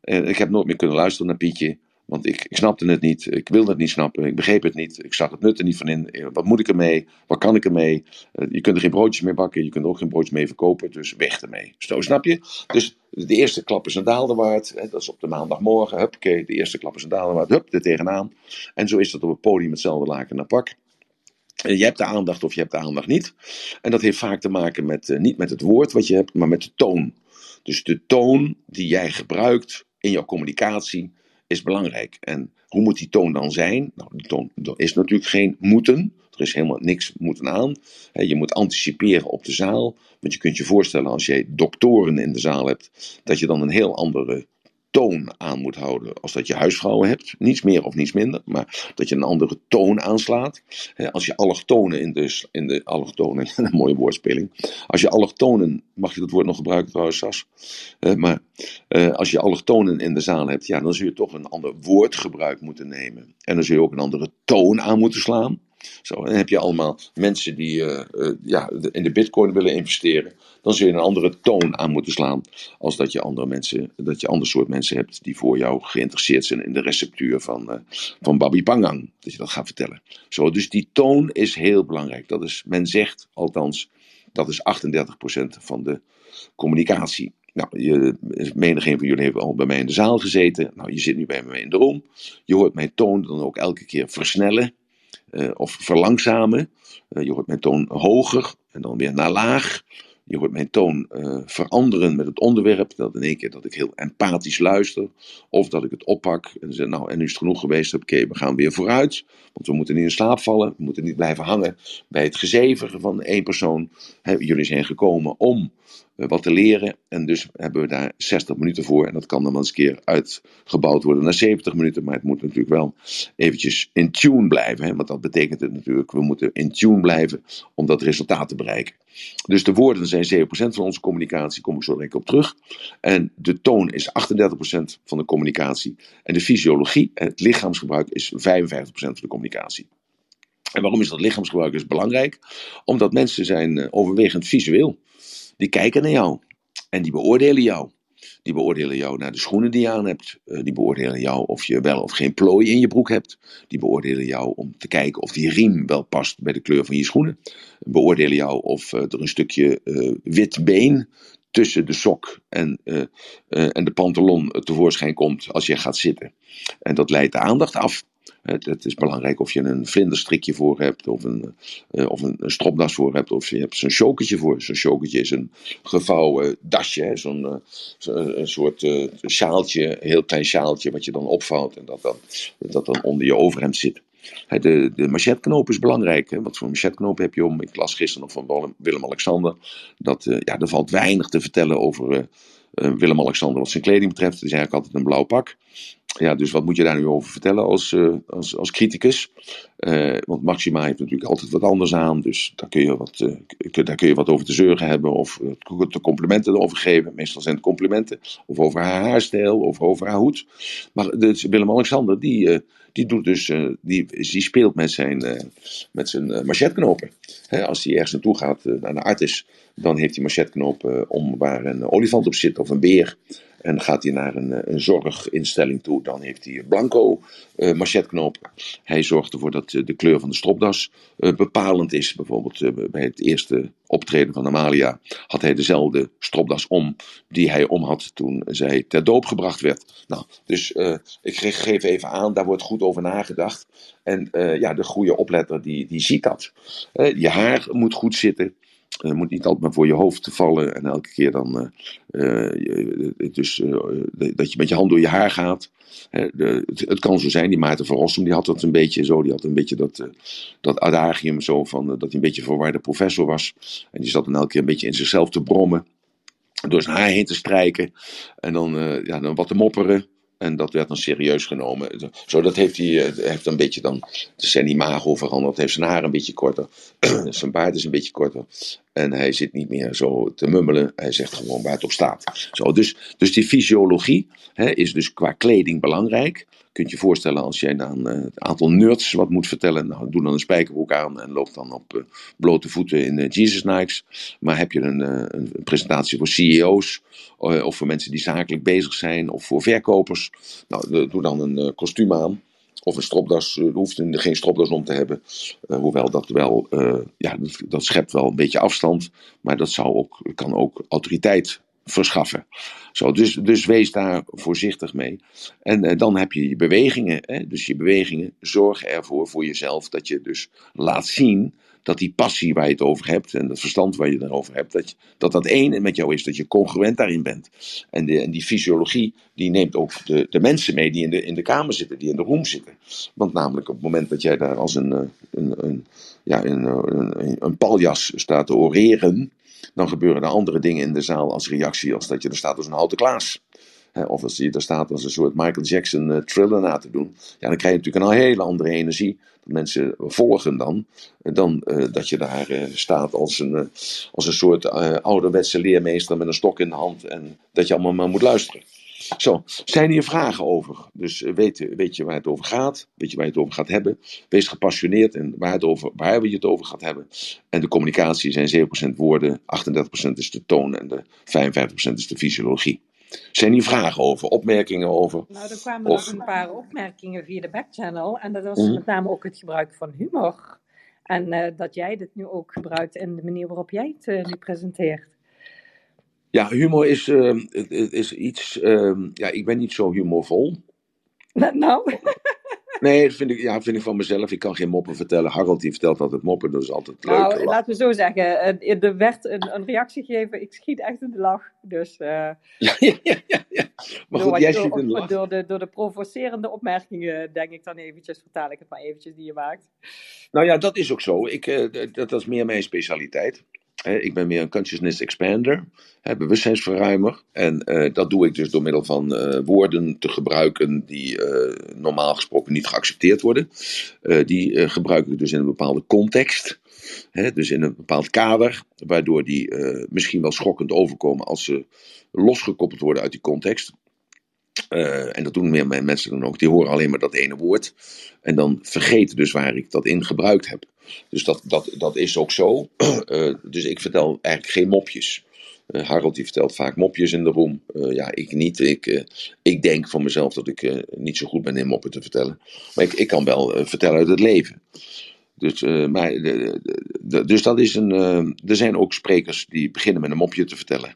Speaker 1: En ik heb nooit meer kunnen luisteren naar Pietje. Want ik, ik snapte het niet, ik wilde het niet snappen, ik begreep het niet, ik zag het nut er niet van in. Wat moet ik ermee? Wat kan ik ermee? Je kunt er geen broodjes mee bakken, je kunt er ook geen broodjes mee verkopen, dus weg ermee. Zo, snap je? Dus de eerste klap is een daalderwaard, hè, dat is op de maandagmorgen, huppakee, de eerste klap is een daalderwaard, hup, er tegenaan. En zo is dat op het podium hetzelfde laken naar pak. Je hebt de aandacht of je hebt de aandacht niet. En dat heeft vaak te maken met, uh, niet met het woord wat je hebt, maar met de toon. Dus de toon die jij gebruikt in jouw communicatie is belangrijk. En hoe moet die toon dan zijn? Nou, de toon is natuurlijk geen moeten. Er is helemaal niks moeten aan. Je moet anticiperen op de zaal. Want je kunt je voorstellen als je doktoren in de zaal hebt, dat je dan een heel andere toon aan moet houden als dat je huisvrouwen hebt. Niets meer of niets minder, maar dat je een andere toon aanslaat. Als je allochtonen in de, in de allochtonen, een mooie woordspeling. Als je allochtonen, mag je dat woord nog gebruiken trouwens, Sas? Maar als je allochtonen in de zaal hebt, ja, dan zul je toch een ander woordgebruik moeten nemen. En dan zul je ook een andere toon aan moeten slaan. Zo, dan heb je allemaal mensen die uh, uh, ja, in de bitcoin willen investeren. Dan zul je een andere toon aan moeten slaan. Als dat je andere mensen, dat je ander soort mensen hebt die voor jou geïnteresseerd zijn in de receptuur van, uh, van Babi Pangang. Dat je dat gaat vertellen. Zo, dus die toon is heel belangrijk. Dat is, men zegt althans, dat is 38% van de communicatie. Nou, je, menig een van jullie heeft al bij mij in de zaal gezeten. Nou, je zit nu bij mij in de room. Je hoort mijn toon dan ook elke keer versnellen. Uh, of verlangzamen. Uh, je hoort mijn toon hoger en dan weer naar laag. Je hoort mijn toon uh, veranderen met het onderwerp. Dat in één keer dat ik heel empathisch luister. Of dat ik het oppak en zeg, nou, en nu is het genoeg geweest. Oké, we gaan weer vooruit. Want we moeten niet in slaap vallen. We moeten niet blijven hangen bij het gezever van één persoon. Jullie zijn gekomen om wat te leren. En dus hebben we daar 60 minuten voor. En dat kan dan wel eens een keer uitgebouwd worden naar 70 minuten. Maar het moet natuurlijk wel eventjes in tune blijven. Hè? Want dat betekent het natuurlijk, we moeten in tune blijven om dat resultaat te bereiken. Dus de woorden zijn 7% van onze communicatie, kom ik zo direct op terug. En de toon is 38% van de communicatie. En de fysiologie, het lichaamsgebruik, is 55% van de communicatie. En waarom is dat lichaamsgebruik dus belangrijk? Omdat mensen zijn overwegend visueel. Die kijken naar jou en die beoordelen jou. Die beoordelen jou naar de schoenen die je aan hebt. Die beoordelen jou of je wel of geen plooi in je broek hebt. Die beoordelen jou om te kijken of die riem wel past bij de kleur van je schoenen. Beoordelen jou of er een stukje uh, wit been tussen de sok en, en de pantalon tevoorschijn komt als je gaat zitten. En dat leidt de aandacht af. Het, is belangrijk of je een vlinderstrikje voor hebt, of een, uh, of een, stropdas voor hebt, of je hebt zo'n chokertje voor. Zo'n chokertje is een gevouwen dasje, zo'n uh, zo, een soort uh, sjaaltje, heel klein sjaaltje wat je dan opvouwt en dat dan, dat dan onder je overhemd zit. De, de is belangrijk. Hè? Wat voor machetknoop heb je om? Ik las gisteren nog van Willem-Alexander. Dat ja, er valt weinig te vertellen over Willem-Alexander wat zijn kleding betreft. Het is eigenlijk altijd een blauw pak. Ja, dus wat moet je daar nu over vertellen als, uh, als, als criticus? Uh, want Maxima heeft natuurlijk altijd wat anders aan. Dus daar kun je wat, uh, daar kun je wat over te zeuren hebben. Of de complimenten over geven. Meestal zijn het complimenten. Of over haar haarstijl. Of over haar hoed. Maar dus Willem-Alexander, die, die, doet dus, die, die speelt met zijn, met zijn machetknopen. als hij ergens naartoe gaat, naar de artis, dan heeft hij machetknopen om waar een olifant op zit. Of een beer. En gaat hij naar een, een zorginstelling toe, dan heeft hij blanco uh, machetknopen. Hij zorgt ervoor dat uh, de kleur van de stropdas bepalend is. Bijvoorbeeld bij het eerste optreden van Amalia had hij dezelfde stropdas om die hij om had toen zij ter doop gebracht werd. Nou, dus ik geef even aan, daar wordt goed over nagedacht. En ja, de goede opletter die, die ziet dat. je haar moet goed zitten. Het moet niet altijd maar voor je hoofd vallen en elke keer dan. Uh, dus, uh, dat je met je hand door je haar gaat. De, het, kan zo zijn, die Maarten van Rossum die had dat een beetje zo. Die had een beetje dat, uh, dat adagium zo van dat hij een beetje verwarde professor was. En die zat dan elke keer een beetje in zichzelf te brommen. Door zijn haar heen te strijken. En dan, ja, dan wat te mopperen. En dat werd dan serieus genomen. Zo, dat heeft hij eh, heeft een beetje dan zijn imago veranderd. Heeft zijn haar een beetje korter. zijn baard is een beetje korter. En hij zit niet meer zo te mummelen. Hij zegt gewoon waar het op staat. Zo, dus, dus die fysiologie hè, is dus qua kleding belangrijk kunt je voorstellen als jij dan uh, het aantal nerds wat moet vertellen. Nou, doe dan een spijkerbroek aan en loop dan op uh, blote voeten in uh, Jesus Nikes. Maar heb je een, een presentatie voor CEO's of voor mensen die zakelijk bezig zijn of voor verkopers. Nou, doe dan een kostuum aan. Of een stropdas, je hoeft geen stropdas om te hebben. hoewel dat wel, ja, dat, schept wel een beetje afstand. Maar dat zou ook, kan ook autoriteit verschaffen. Zo, dus, dus wees daar voorzichtig mee. En eh, dan heb je je bewegingen. Hè? Dus je bewegingen zorgen ervoor voor jezelf dat je dus laat zien dat die passie waar je het over hebt en dat verstand waar je het over hebt, dat dat, dat één met jou is, dat je congruent daarin bent. En, de, en die fysiologie, die neemt ook de, de mensen mee die in de, in de kamer zitten, die in de room zitten. Want namelijk op het moment dat jij daar als een, eh, een, een, ja, een, een, een paljas staat te oreren, dan gebeuren er andere dingen in de zaal als reactie, als dat je er staat als een houten klaas. Of als je er staat als een soort Michael Jackson uh, thriller na te doen. Ja, dan krijg je natuurlijk een hele andere energie. Dat mensen volgen dan. Dan uh, dat je daar staat als een, als een soort ouderwetse leermeester met een stok in de hand. En dat je allemaal maar moet luisteren. Zo, zijn hier vragen over? Dus eh, weet, weet je waar het over gaat? Weet je waar je het over gaat hebben? Wees gepassioneerd en waar, het over, waar we het over gaat hebben. En de communicatie zijn 7% woorden, 38% is de toon en de 55% is de fysiologie. Zijn hier vragen over, opmerkingen over?
Speaker 2: Nou, er kwamen nog een paar opmerkingen via de backchannel. En dat was mhm. met name ook het gebruik van humor. En uh, dat jij dit nu ook gebruikt in de manier waarop jij het uh, nu presenteert.
Speaker 1: Ja, humor is, uh, is iets. Ja, ik ben niet zo humorvol.
Speaker 2: Nou?
Speaker 1: Nee, dat vind ik, ja, vind ik van mezelf. Ik kan geen moppen vertellen. Harold die vertelt altijd moppen, dat is altijd leuk.
Speaker 2: Nou, laten we zo zeggen. Er werd een, een, reactie gegeven. Ik schiet echt in de lach. Dus, uh,
Speaker 1: ja, ja, ja, ja. Maar goed, jij schiet in de lach.
Speaker 2: Door de, door de provocerende opmerkingen, denk ik dan eventjes, vertaal ik het maar eventjes, die je maakt.
Speaker 1: Nou ja, dat is ook zo. Ik, uh, dat, dat is meer mijn specialiteit ik ben meer een consciousness expander, bewustzijnsverruimer. En uh, dat doe ik dus door middel van uh, woorden te gebruiken die uh, normaal gesproken niet geaccepteerd worden. die gebruik ik dus in een bepaalde context. Dus in een bepaald kader, waardoor die misschien wel schokkend overkomen als ze losgekoppeld worden uit die context. Uh, en dat doen meer mensen dan ook. Die horen alleen maar dat ene woord. En dan vergeten dus waar ik dat in gebruikt heb. Dus dat, dat, dat is ook zo. Uh, dus ik vertel eigenlijk geen mopjes. Uh, Harold die vertelt vaak mopjes in de room. ja, ik niet. Ik, ik denk van mezelf dat ik niet zo goed ben in moppen te vertellen. Maar ik, ik kan wel vertellen uit het leven. Dus, maar, de, de, dus dat is een. er zijn ook sprekers die beginnen met een mopje te vertellen.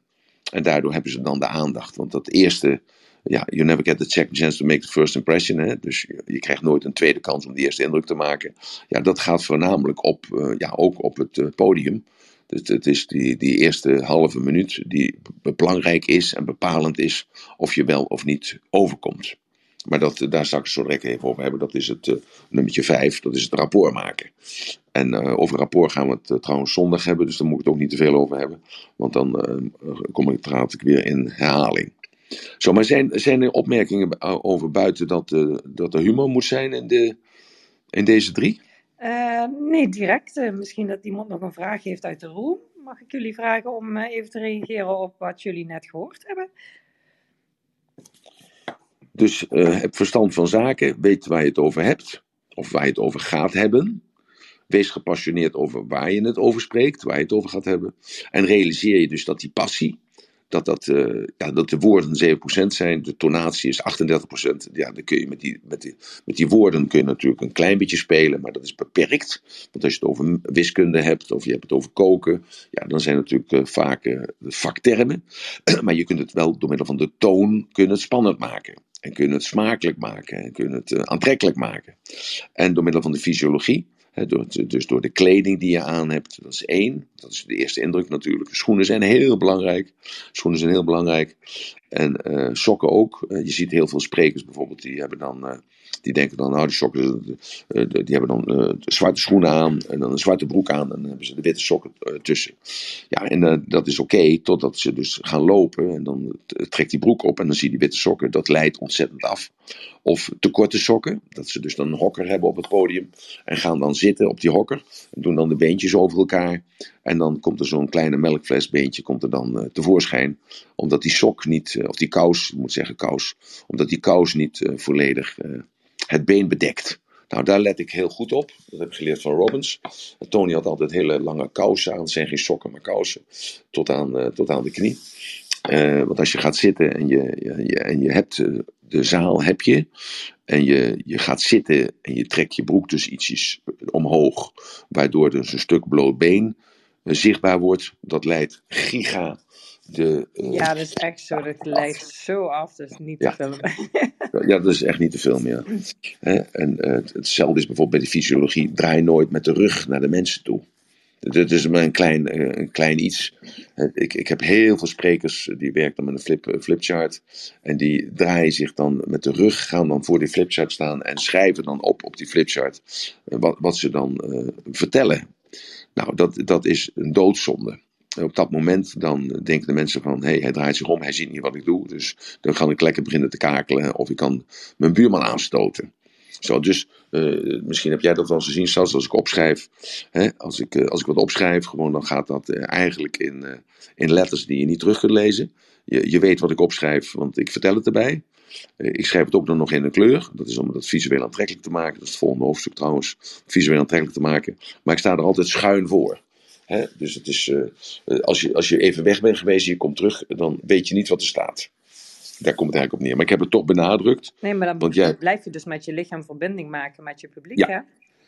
Speaker 1: En daardoor hebben ze dan de aandacht. Want dat eerste ja, you never get the second chance to make the first impression. Dus je, krijgt nooit een tweede kans om die eerste indruk te maken. Ja, dat gaat voornamelijk op, uh, ja, ook op het uh, podium. Dus het is die, die eerste halve minuut die belangrijk is en bepalend is of je wel of niet overkomt. Maar dat, daar zal ik zo direct even over hebben. Dat is het uh, nummertje 5, dat is het rapport maken. En over rapport gaan we het trouwens zondag hebben, dus daar moet ik het ook niet te veel over hebben. Want dan kom ik, praat weer in herhaling. Zo, maar zijn, zijn er opmerkingen over buiten dat, uh, dat er humor moet zijn in, de, in deze drie?
Speaker 2: Uh, nee, direct. Uh, misschien dat iemand nog een vraag heeft uit de room. Mag ik jullie vragen om even te reageren op wat jullie net gehoord hebben?
Speaker 1: Dus heb verstand van zaken, weet waar je het over hebt, of waar je het over gaat hebben. Wees gepassioneerd over waar je het over spreekt, waar je het over gaat hebben. En realiseer je dus dat die passie, dat, dat, uh, ja, dat de woorden 7% zijn, de tonatie is 38%. Ja, dan kun je met die, met, die, met die woorden kun je natuurlijk een klein beetje spelen, maar dat is beperkt. Want als je het over wiskunde hebt, of je hebt het over koken, ja, dan zijn het natuurlijk uh, vaak uh, vaktermen. maar je kunt het wel door middel van de toon kun het spannend maken. En kun je het smakelijk maken. En kun je het aantrekkelijk maken. En door middel van de fysiologie dus door de kleding die je aan hebt, dat is één. Dat is de eerste indruk natuurlijk. Schoenen zijn heel belangrijk. Schoenen zijn heel belangrijk. En uh, sokken ook. Uh, je ziet heel veel sprekers bijvoorbeeld, die hebben dan, uh, die denken dan, nou die sokken, die hebben dan de zwarte schoenen aan en dan een zwarte broek aan en dan hebben ze de witte sokken tussen. Ja, en dat is oké, totdat ze dus gaan lopen en dan trekt die broek op en dan zie je die witte sokken, dat leidt ontzettend af. Of te korte sokken, dat ze dus dan een hokker hebben op het podium en gaan dan zitten op die hokker en doen dan de beentjes over elkaar. En dan komt er zo'n kleine melkflesbeentje komt er dan tevoorschijn. Omdat die sok niet, of die kous, ik moet zeggen kous. Omdat die kous niet volledig het been bedekt. Nou, daar let ik heel goed op. Dat heb ik geleerd van Robbins. Tony had altijd hele lange kousen aan. Het zijn geen sokken, maar kousen. Tot aan, tot aan de knie. want als je gaat zitten en je, je, en je hebt de zaal heb je. En je, je gaat zitten en je trekt je broek dus ietsjes omhoog. Waardoor dus een stuk bloot been zichtbaar wordt. Dat leidt giga de,
Speaker 2: uh, ja, dat is echt zo. Dat leidt zo af. Dat is niet te filmen.
Speaker 1: ja, dat is echt niet te filmen, ja. en uh, hetzelfde is bijvoorbeeld bij de fysiologie. Draai nooit met de rug naar de mensen toe. Dat is maar een klein, eh, een klein iets. Ik, ik heb heel veel sprekers die werken met een flip, flipchart. En die draaien zich dan met de rug, gaan dan voor die flipchart staan en schrijven dan op op die flipchart wat, wat ze dan uh, vertellen. Nou, dat, dat is een doodzonde. Op dat moment dan denken de mensen van, hé, hey, hij draait zich om, hij ziet niet wat ik doe. Dus dan kan ik lekker beginnen te kakelen of ik kan mijn buurman aanstoten. Zo, dus uh, misschien heb jij dat wel eens gezien, zelfs als ik opschrijf. Hè, als, ik, uh, als ik wat opschrijf, gewoon, dan gaat dat uh, eigenlijk in, in letters die je niet terug kunt lezen. Je, je weet wat ik opschrijf, want ik vertel het erbij. ik schrijf het ook dan nog in een kleur. Dat is om het visueel aantrekkelijk te maken. Dat is het volgende hoofdstuk trouwens. Visueel aantrekkelijk te maken. Maar ik sta er altijd schuin voor. Hè? Dus het is, als, je, als je even weg bent geweest en je komt terug, dan weet je niet wat er staat. Daar komt het eigenlijk op neer. Maar ik heb het toch benadrukt.
Speaker 2: Nee, maar dan jij... blijf je dus met je lichaam verbinding maken met je publiek, ja. hè?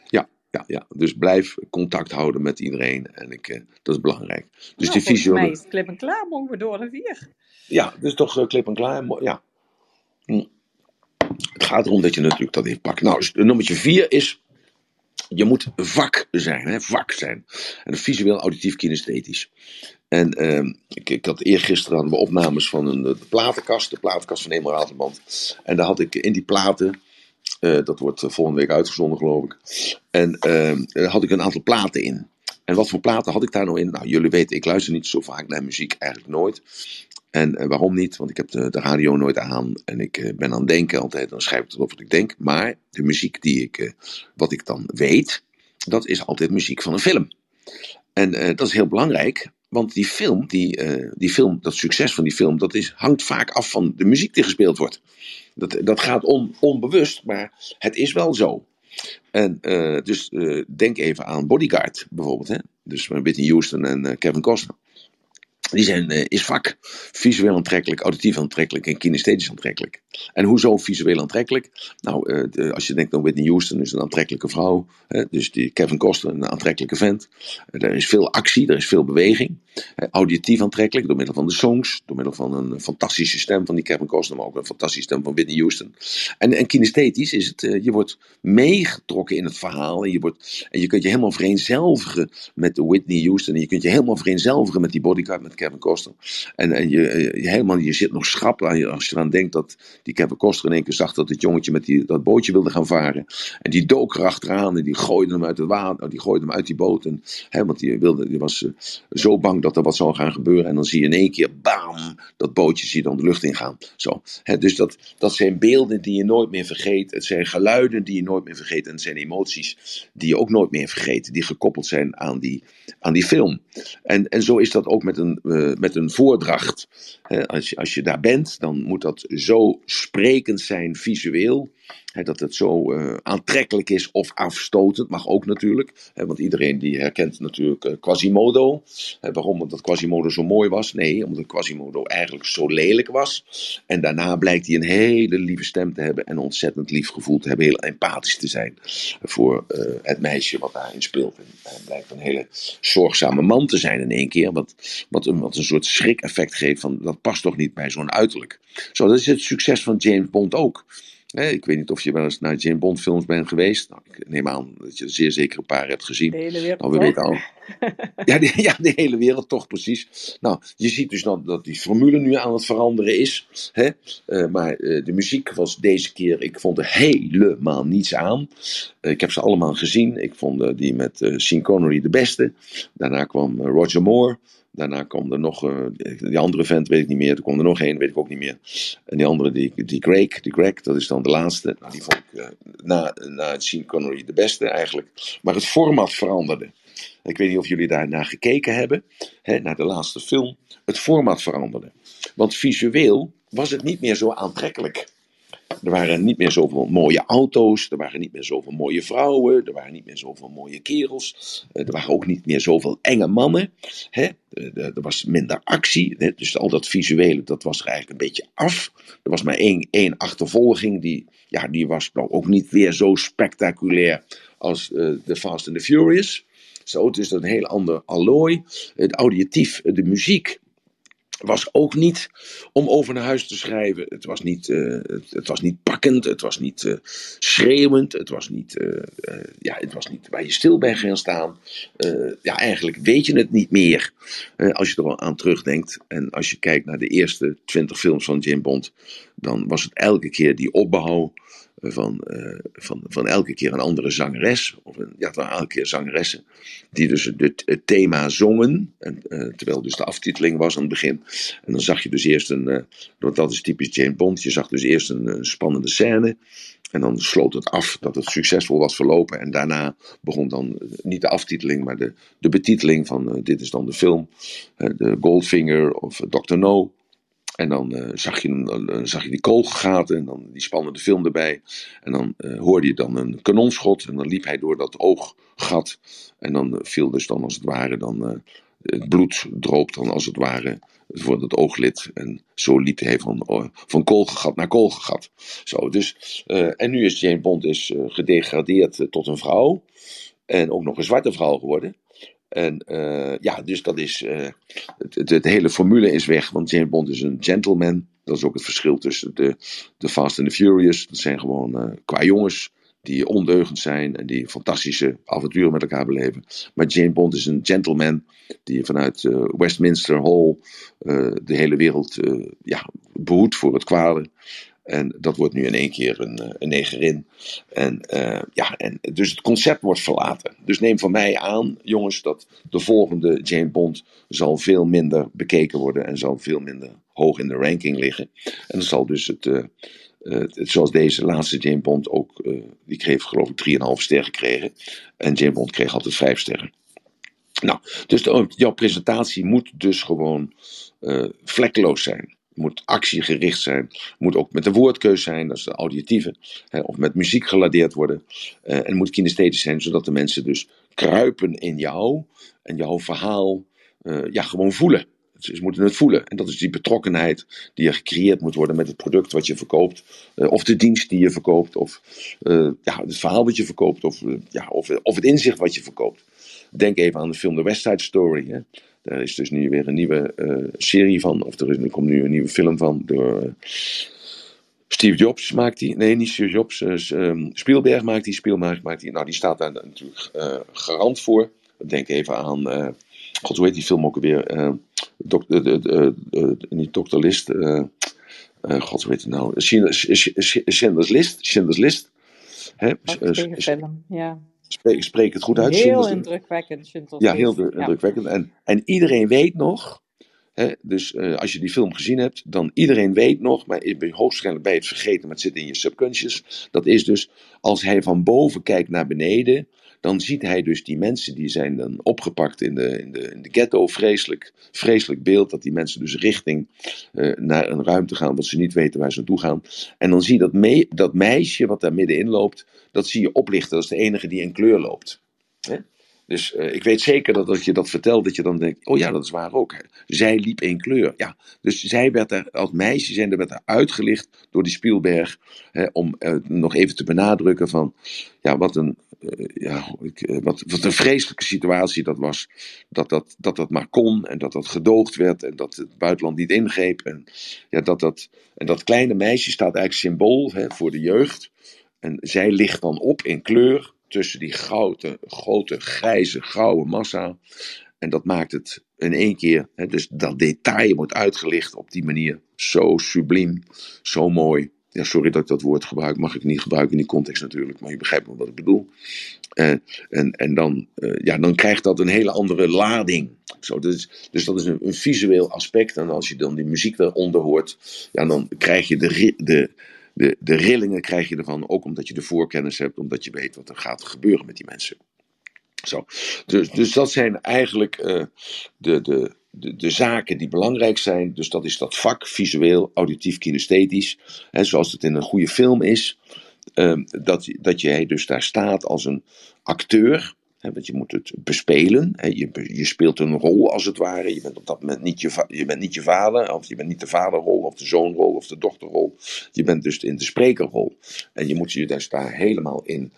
Speaker 1: Ja, ja, ja. Dus blijf contact houden met iedereen. En ik, uh, dat is belangrijk. Dus nou, die visio...
Speaker 2: mij is klip en klaar, mogen we door de vier.
Speaker 1: Ja, dus toch uh, klip en klaar. Ja. Hm. Het gaat erom dat je natuurlijk dat inpakt. Nou, dus nummertje vier is je moet vak zijn, hè? vak zijn. En visueel, auditief, kinesthetisch. En uh, ik, ik had eergisteren hadden we opnames van een, de platenkast, de platenkast van Eenmaal Ratenband. En daar had ik in die platen, uh, dat wordt volgende week uitgezonden geloof ik. En uh, had ik een aantal platen in. En wat voor platen had ik daar nou in? Nou, jullie weten, ik luister niet zo vaak naar muziek, eigenlijk nooit. En uh, waarom niet? Want ik heb de, de radio nooit aan en ik uh, ben aan het denken altijd. Dan schrijf ik het op wat ik denk. Maar de muziek die ik, uh, wat ik dan weet, dat is altijd muziek van een film. En dat is heel belangrijk, want die film, die, die film, dat succes van die film, dat is, hangt vaak af van de muziek die gespeeld wordt. Dat, dat gaat on, onbewust, maar het is wel zo. En dus denk even aan Bodyguard bijvoorbeeld. Hè? Dus Whitney Houston en Kevin Costner. Die zijn, uh, is vak visueel aantrekkelijk, auditief aantrekkelijk en kinesthetisch aantrekkelijk. En hoezo visueel aantrekkelijk? Nou, uh, de, als je denkt aan Whitney Houston, is een aantrekkelijke vrouw. Dus die Kevin Costner, een aantrekkelijke vent. Er is veel actie, er is veel beweging. auditief aantrekkelijk, door middel van de songs, door middel van een fantastische stem van die Kevin Costner, maar ook een fantastische stem van Whitney Houston. En, en kinesthetisch is het, je wordt meegetrokken in het verhaal en je, wordt, en je kunt je helemaal vereenzelvigen met Whitney Houston en je kunt je helemaal vereenzelvigen met die bodyguard, met Kevin Costner. En, en je, je, helemaal, je zit nog schrap aan je, als je eraan denkt dat die Kevin Costner in één keer zag dat het jongetje met die, dat bootje wilde gaan varen. En die dook erachteraan en die gooide hem uit het water, die gooide hem uit die boot. En, hè, want die, wilde, die was zo bang dat er wat zou gaan gebeuren. En dan zie je in één keer, bam, dat bootje zie je dan de lucht ingaan. Zo. Hè, dus dat, dat zijn beelden die je nooit meer vergeet. Het zijn geluiden die je nooit meer vergeet. En het zijn emoties die je ook nooit meer vergeet. Die gekoppeld zijn aan die, aan die film. En, en zo is dat ook met een, uh, met een voordracht. als, als je daar bent, dan moet dat zo sprekend zijn visueel dat het zo uh, aantrekkelijk is of afstotend, mag ook natuurlijk. want iedereen die herkent natuurlijk uh, Quasimodo. waarom? Omdat Quasimodo zo mooi was? Nee, omdat Quasimodo eigenlijk zo lelijk was. En daarna blijkt hij een hele lieve stem te hebben en ontzettend lief gevoel te hebben. Heel empathisch te zijn voor uh, het meisje wat daarin speelt. En hij blijkt een hele zorgzame man te zijn in één keer. Wat, wat, een, wat een soort schrik-effect geeft van dat past toch niet bij zo'n uiterlijk. Zo, dat is het succes van James Bond ook ik weet niet of je wel eens naar James Bond films bent geweest. Nou, ik neem aan dat je er zeer zeker een paar hebt gezien.
Speaker 2: De hele wereld
Speaker 1: nou, we weten al. ja, de, ja, de hele wereld toch precies. Nou, je ziet dus dan dat die formule nu aan het veranderen is. Hè? Uh, maar uh, de muziek was deze keer, ik vond er helemaal niets aan. Uh, ik heb ze allemaal gezien. Ik vond die met Sean Connery de beste. Daarna kwam Roger Moore. Daarna kwam er nog, uh, die andere vent weet ik niet meer. Er kwam er nog één, weet ik ook niet meer. En die andere, die, die Greg, die Greg, dat is dan de laatste. Nou, die vond ik uh, na, na Sean Connery de beste eigenlijk. Maar het format veranderde. Ik weet niet of jullie daar naar gekeken hebben, hè, naar de laatste film. Het format veranderde. Want visueel was het niet meer zo aantrekkelijk. Er waren niet meer zoveel mooie auto's, er waren niet meer zoveel mooie vrouwen, er waren niet meer zoveel mooie kerels, eh, er waren ook niet meer zoveel enge mannen. Hè? Er was minder actie, hè? dus al dat visuele, dat was er eigenlijk een beetje af. Er was maar één, één achtervolging, die, ja, die was nou ook niet weer zo spectaculair als The Fast and the Furious. Zo, het is een heel ander allooi. Het auditief, de muziek, was ook niet om over naar huis te schrijven. Het was niet, uh, het, was niet pakkend, het was niet uh, schreeuwend, het was niet, uh, ja, het was niet waar je stil bij gaan staan. ja, eigenlijk weet je het niet meer als je er aan terugdenkt. En als je kijkt naar de eerste twintig films van Jim Bond, dan was het elke keer die opbouw van, uh, van, van elke keer een andere zangeres. Of een, ja, van elke keer zangeressen. Die dus het, het thema zongen. En, uh, terwijl dus de aftiteling was aan het begin. En dan zag je dus eerst een. Uh, dat is typisch Jane Bond. Je zag dus eerst een, een, spannende scène. En dan sloot het af dat het succesvol was verlopen. En daarna begon dan niet de aftiteling, maar de, de betiteling van dit is dan de film. de Goldfinger of Dr. No. En dan uh, zag, je, uh, zag je die kogelgaten en dan die spannende film erbij. En dan uh, hoorde je dan een kanonschot en dan liep hij door dat ooggat. En dan viel dus dan als het ware dan het bloed droop dan als het ware voor het ooglid. En zo liep hij van, van naar kogelgat. Zo, dus, en nu is Jane Bond is, gedegradeerd tot een vrouw. En ook nog een zwarte vrouw geworden. En uh, ja, dus dat is. Uh, het, het, hele formule is weg, want James Bond is een gentleman. Dat is ook het verschil tussen de, de Fast and the Furious. Dat zijn gewoon uh, qua jongens die ondeugend zijn en die fantastische avonturen met elkaar beleven. Maar James Bond is een gentleman die vanuit Westminster Hall de hele wereld ja, behoedt voor het kwade. En dat wordt nu in één keer een, eh, een negerin. En, uh, ja, en dus het concept wordt verlaten. Dus neem van mij aan, jongens, dat de volgende Jane Bond zal veel minder bekeken worden en zal veel minder hoog in de ranking liggen. En dan zal dus het, het zoals deze laatste Jane Bond ook, die kreeg geloof ik 3,5 sterren gekregen. En Jane Bond kreeg altijd 5 sterren. Nou, dus jouw presentatie moet dus gewoon vlekkeloos zijn moet actiegericht zijn, moet ook met de woordkeus zijn, dat is de auditieve, hè, of met muziek geladeerd worden. Uh, en moet kinesthetisch zijn, zodat de mensen dus kruipen in jou en jouw verhaal uh, ja, gewoon voelen. Ze moeten het voelen. En dat is die betrokkenheid die er gecreëerd moet worden met het product wat je verkoopt. Uh, of de dienst die je verkoopt. Of ja, het verhaal wat je verkoopt. Of, ja, of, of het inzicht wat je verkoopt. Denk even aan de film The West Side Story. Hè. Daar is dus nu weer een nieuwe uh, serie van, of er, is, er komt nu een nieuwe film van door uh, Steve Jobs maakt die, nee niet Steve Jobs, uh, um, Spielberg maakt die, Spielberg maakt die, nou die staat daar natuurlijk garant voor. Denk even aan God, hoe heet die film ook alweer? Uh, dok, niet Dr. List. God, hoe heet het nou? Schindler's List. Schindler's List.
Speaker 2: Hè? film, ja.
Speaker 1: Spreek, spreek het goed uit.
Speaker 2: Heel indrukwekkend.
Speaker 1: Ja, heel indrukwekkend. En, en iedereen weet nog dus uh, als je die film gezien hebt, dan iedereen weet nog, maar ik ben hoogstwaarschijnlijk bij het vergeten, maar het zit in je subconscious. Dat is dus, als hij van boven kijkt naar beneden, dan ziet hij dus die mensen die zijn dan opgepakt in de, in de, in de ghetto. Vreselijk, vreselijk beeld dat die mensen dus richting uh, naar een ruimte gaan, wat ze niet weten waar ze naartoe gaan. En dan zie je dat, dat meisje wat daar middenin loopt, dat zie je oplichten. Dat is de enige die in kleur loopt. Hè? Dus uh, ik weet zeker dat als je dat vertelt, dat je dan denkt: oh ja, dat is waar ook. Zij liep in kleur. Ja, dus zij werd er als meisje zijn, werd er uitgelicht door die Spielberg. Hè, om uh, nog even te benadrukken van ja, wat een, uh, ja, wat, wat een vreselijke situatie dat was. Dat dat, dat dat maar kon en dat dat gedoogd werd en dat het buitenland niet ingreep. En, ja, dat, dat, en dat kleine meisje staat eigenlijk symbool hè, voor de jeugd. En zij ligt dan op in kleur tussen die grote, grote grijze, gouden massa. En dat maakt het in één keer, hè, dus dat detail wordt uitgelicht op die manier. Zo subliem, zo mooi. Ja, sorry dat ik dat woord gebruik, mag ik niet gebruiken in die context natuurlijk, maar je begrijpt wel wat ik bedoel. Uh, en en dan, uh, ja, dan krijgt dat een hele andere lading. Zo, dus, dus dat is een, een, visueel aspect. En als je dan die muziek eronder hoort, ja, dan krijg je de, de, de, de rillingen krijg je ervan, ook omdat je de voorkennis hebt, omdat je weet wat er gaat gebeuren met die mensen. Zo. Dus, dus dat zijn eigenlijk uh, de, de, de, de, zaken die belangrijk zijn. Dus dat is dat vak, visueel, auditief, kinesthetisch. Hè, zoals het in een goede film is. Uh, dat, dat jij dus daar staat als een acteur want je moet het bespelen. je, je, speelt een rol als het ware. Je bent op dat moment niet je, je, bent niet je vader, of je bent niet de vaderrol, of de zoonrol, of de dochterrol. Je bent dus in de sprekerrol. En je moet je dus daar helemaal in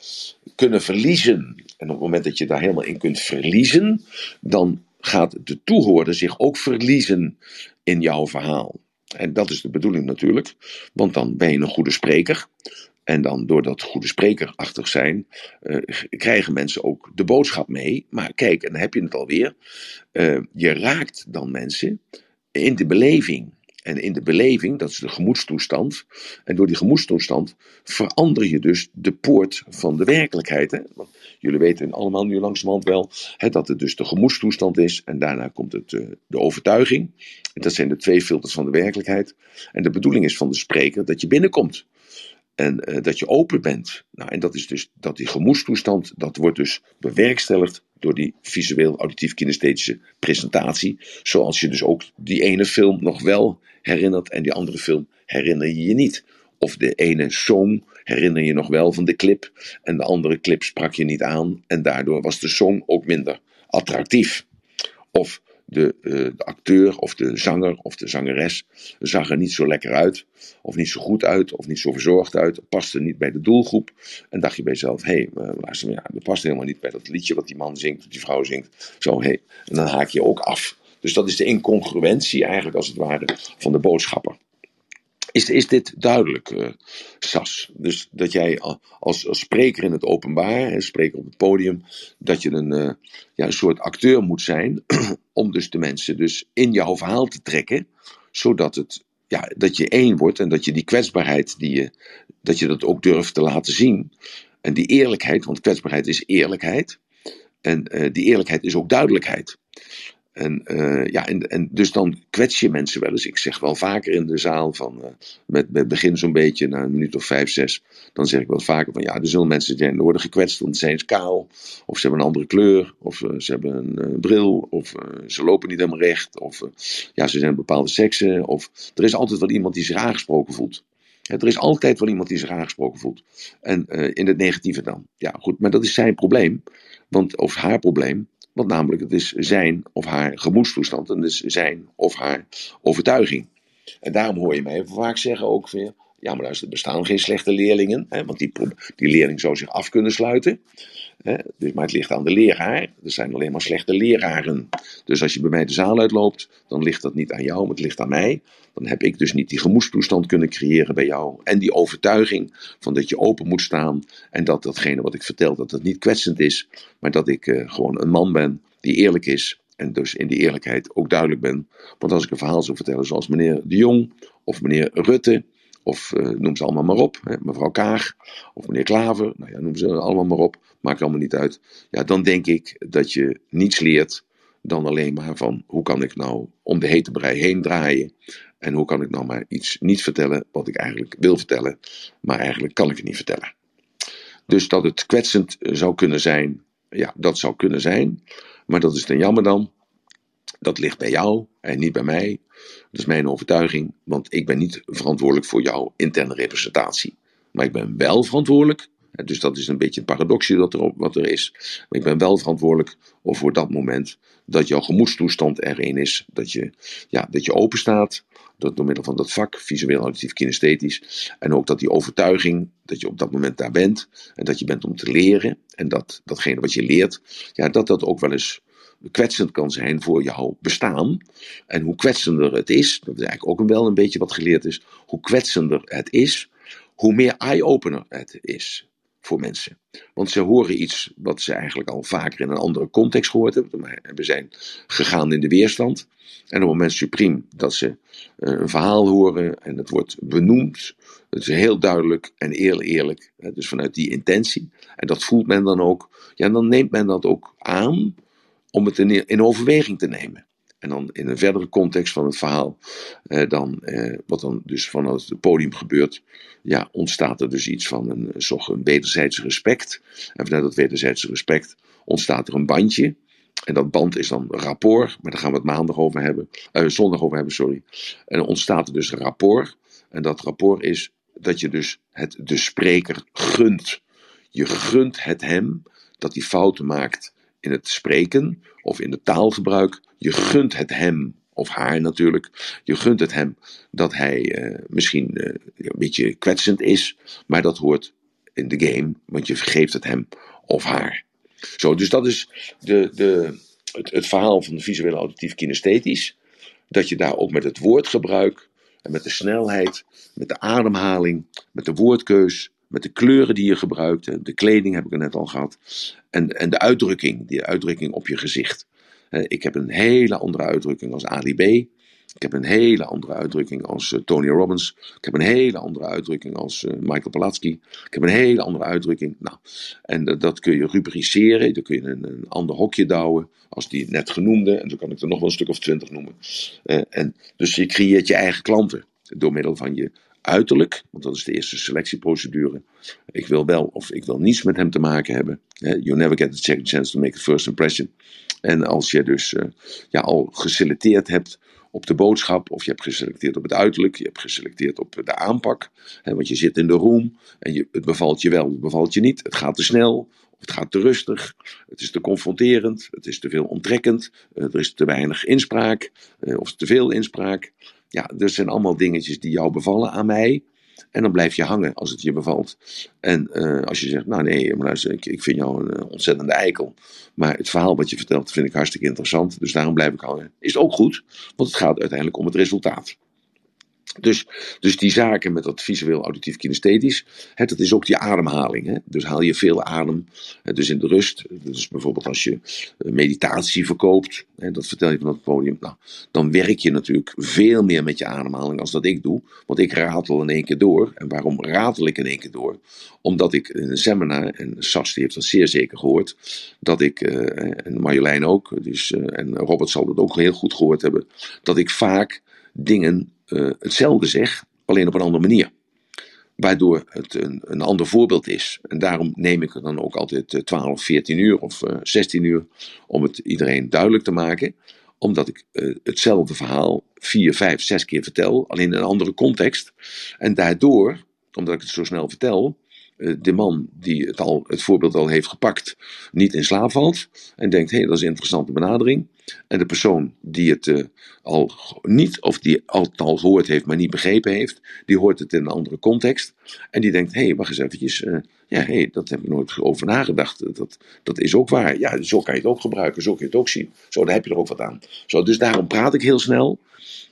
Speaker 1: kunnen verliezen. En op het moment dat je daar helemaal in kunt verliezen, dan gaat de toehoorder zich ook verliezen in jouw verhaal. En dat is de bedoeling natuurlijk, want dan ben je een goede spreker. En dan door dat goede sprekerachtig zijn, uh, krijgen mensen ook de boodschap mee. Maar kijk, en dan heb je het alweer. Uh, je raakt dan mensen in de beleving. En in de beleving, dat is de gemoedstoestand. En door die gemoedstoestand verander je dus de poort van de werkelijkheid. Hè? Want jullie weten allemaal nu langzamerhand wel hè, dat het dus de gemoedstoestand is. En daarna komt het uh, de overtuiging. En dat zijn de twee filters van de werkelijkheid. En de bedoeling is van de spreker dat je binnenkomt. En uh, dat je open bent. Nou, en dat is dus dat die gemoedstoestand, dat wordt dus bewerkstelligd door die visueel auditief kinesthetische presentatie. Zoals je dus ook die ene film nog wel herinnert en die andere film herinner je je niet. Of de ene song herinner je nog wel van de clip en de andere clip sprak je niet aan en daardoor was de song ook minder attractief. Of de, uh, de, acteur of de zanger of de zangeres zag er niet zo lekker uit, of niet zo goed uit, of niet zo verzorgd uit, paste niet bij de doelgroep. En dacht je bij jezelf: hé, hey, luister, ja, dat past helemaal niet bij dat liedje wat die man zingt, of die vrouw zingt. Zo, hé, hey. en dan haak je ook af. Dus dat is de incongruentie eigenlijk, als het ware, van de boodschapper. Is, is dit duidelijk, uh, Sas? Dus dat jij als, als spreker in het openbaar, hè, spreker op het podium, dat je een, uh, ja, een soort acteur moet zijn om dus de mensen dus in jouw verhaal te trekken, zodat het, ja, dat je één wordt en dat je die kwetsbaarheid, die je, dat je dat ook durft te laten zien. En die eerlijkheid, want kwetsbaarheid is eerlijkheid. En uh, die eerlijkheid is ook duidelijkheid. En, uh, ja, en, en dus dan kwets je mensen wel eens. Ik zeg wel vaker in de zaal van, uh, met, met begin zo'n beetje, na een minuut of vijf, zes, dan zeg ik wel vaker van ja, er zullen mensen zijn worden gekwetst, want ze zijn kaal, of ze hebben een andere kleur, of uh, ze hebben een bril, of ze lopen niet helemaal recht, of ja, ze zijn bepaalde seksen, of er is altijd wel iemand die zich aangesproken voelt. Er is altijd wel iemand die zich aangesproken voelt. En in het negatieve dan. Ja, goed, maar dat is zijn probleem, want, of haar probleem. Want namelijk, het is zijn of haar gemoedstoestand en dus zijn of haar overtuiging. En daarom hoor je mij vaak zeggen ook weer, ja maar er bestaan geen slechte leerlingen, hè, want die, die leerling zou zich af kunnen sluiten. Hè, dus, maar het ligt aan de leraar, er zijn alleen maar slechte leraren. Dus als je bij mij de zaal uitloopt, dan ligt dat niet aan jou, maar het ligt aan mij. Dan heb ik dus niet die gemoedstoestand kunnen creëren bij jou. En die overtuiging van dat je open moet staan. En dat datgene wat ik vertel, dat het niet kwetsend is. Maar dat ik uh, gewoon een man ben die eerlijk is. En dus in die eerlijkheid ook duidelijk ben. Want als ik een verhaal zou vertellen zoals meneer De Jong of meneer Rutte, of uh, noem ze allemaal maar op, hè, mevrouw Kaag of meneer Klaver, nou ja, noem ze allemaal maar op, maakt allemaal niet uit. Ja, dan denk ik dat je niets leert dan alleen maar van hoe kan ik nou om de hete brei heen draaien en hoe kan ik nou maar iets niet vertellen wat ik eigenlijk wil vertellen, maar eigenlijk kan ik het niet vertellen. Dus dat het kwetsend zou kunnen zijn, ja, dat zou kunnen zijn. Maar dat is dan jammer dan. Dat ligt bij jou en niet bij mij. Dat is mijn overtuiging, want ik ben niet verantwoordelijk voor jouw interne representatie. Maar ik ben wel verantwoordelijk, dus dat is een beetje een paradoxje dat er, wat er is. Maar ik ben wel verantwoordelijk voor dat moment dat jouw gemoedstoestand erin is. Dat je, ja, dat je open staat, door middel van dat vak, visueel, auditief, kinesthetisch. En ook dat die overtuiging, dat je op dat moment daar bent. En dat je bent om te leren. En dat datgene wat je leert, ja, dat dat ook wel eens kwetsend kan zijn voor jouw bestaan. En hoe kwetsender het is, dat is eigenlijk ook wel een beetje wat geleerd is. Hoe kwetsender het is, hoe meer eye-opener het is voor mensen. Want ze horen iets wat ze eigenlijk al vaker in een andere context gehoord hebben. We zijn gegaan in de weerstand. En op het moment supriem dat ze eh, een verhaal horen en het wordt benoemd, het is heel duidelijk en eerlijk, eerlijk. Dus vanuit die intentie. En dat voelt men dan ook. Ja, dan neemt men dat ook aan om het in overweging te nemen. En dan in een verdere context van het verhaal, eh, dan, eh, wat dan dus vanuit het podium gebeurt, ja, ontstaat er dus iets van een, toch een wederzijds respect. En vanuit dat wederzijds respect ontstaat er een bandje. En dat band is dan rapport, maar daar gaan we het maandag over hebben, uh, zondag over hebben, sorry. En dan ontstaat er dus rapport. En dat rapport is dat je dus het de spreker gunt. Je gunt het hem dat hij fouten maakt in het spreken of in het taalgebruik. Je gunt het hem, of haar natuurlijk, je gunt het hem dat hij uh, misschien uh, een beetje kwetsend is, maar dat hoort in de game, want je vergeeft het hem of haar. Zo, dus dat is de, de, het, het verhaal van de visuele auditief kinesthetisch. Dat je daar ook met het woordgebruik en met de snelheid, met de ademhaling, met de woordkeus, met de kleuren die je gebruikt. De kleding heb ik er net al gehad. En, en de uitdrukking, die uitdrukking op je gezicht. Ik heb een hele andere uitdrukking als Ali B. Ik heb een hele andere uitdrukking als uh, Tony Robbins. Ik heb een hele andere uitdrukking als uh, Michael Palatsky. Ik heb een hele andere uitdrukking. Nou, en dat kun je rubriceren. Dan kun je een, een ander hokje douwen. Als die net genoemde. En zo kan ik er nog wel een stuk of twintig noemen. en, dus je creëert je eigen klanten. Door middel van je uiterlijk, want dat is de eerste selectieprocedure. Ik wil wel of ik wil niets met hem te maken hebben. You never get a second chance to make a first impression. En als je dus uh, ja, al geselecteerd hebt op de boodschap, of je hebt geselecteerd op het uiterlijk, je hebt geselecteerd op de aanpak, hè, want je zit in de room en je, het bevalt je wel, het bevalt je niet, het gaat te snel, het gaat te rustig, het is te confronterend, het is te veel onttrekkend, uh, er is te weinig inspraak, uh, of te veel inspraak. Ja, dat zijn allemaal dingetjes die jou bevallen aan mij. En dan blijf je hangen als het je bevalt. En uh, als je zegt, nou nee, maar luister, ik, ik vind jou een ontzettende eikel. Maar het verhaal wat je vertelt vind ik hartstikke interessant. Dus daarom blijf ik hangen. Is ook goed, want het gaat uiteindelijk om het resultaat. Dus, dus die zaken met dat visueel, auditief, kinesthetisch, hè, dat is ook die ademhaling. Hè? Dus haal je veel adem, hè, dus in de rust. Dus bijvoorbeeld als je eh, meditatie verkoopt, hè, dat vertel je van het podium, nou, dan werk je natuurlijk veel meer met je ademhaling als dat ik doe. Want ik ratel in één keer door. En waarom ratel ik in één keer door? Omdat ik in een seminar, en Sas die heeft dat zeer zeker gehoord, dat ik, uh, en Marjolein ook, dus, uh, en Robert zal dat ook heel goed gehoord hebben, dat ik vaak dingen uh, hetzelfde zeg, alleen op een andere manier. Waardoor het een, een ander voorbeeld is. En daarom neem ik er dan ook altijd 12, 14 uur of uh, 16 uur om het iedereen duidelijk te maken. Omdat ik hetzelfde verhaal vier, vijf, zes keer vertel, alleen in een andere context. En daardoor, omdat ik het zo snel vertel, eh, de man die het, al, het voorbeeld al heeft gepakt, niet in slaap valt. En denkt, hé, hey, dat is een interessante benadering. En de persoon die het uh, al niet, of die het al gehoord heeft, maar niet begrepen heeft, die hoort het in een andere context. En die denkt, hé, hey, wacht eens eventjes, uh, ja, hé, hey, dat heb ik nooit over nagedacht. Dat, dat is ook waar. Ja, zo kan je het ook gebruiken, zo kun je het ook zien. Zo, daar heb je er ook wat aan. Zo, dus daarom praat ik heel snel.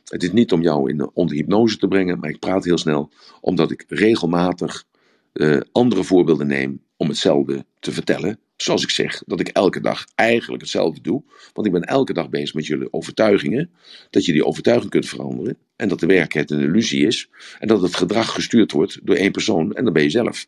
Speaker 1: Het is niet om jou in onder hypnose te brengen, maar ik praat heel snel, omdat ik regelmatig uh, andere voorbeelden neem om hetzelfde te vertellen. zoals ik zeg, dat ik elke dag eigenlijk hetzelfde doe. Want ik ben elke dag bezig met jullie overtuigingen. Dat je die overtuiging kunt veranderen. En dat de werkelijkheid een illusie is. En dat het gedrag gestuurd wordt door één persoon. En dan ben je zelf.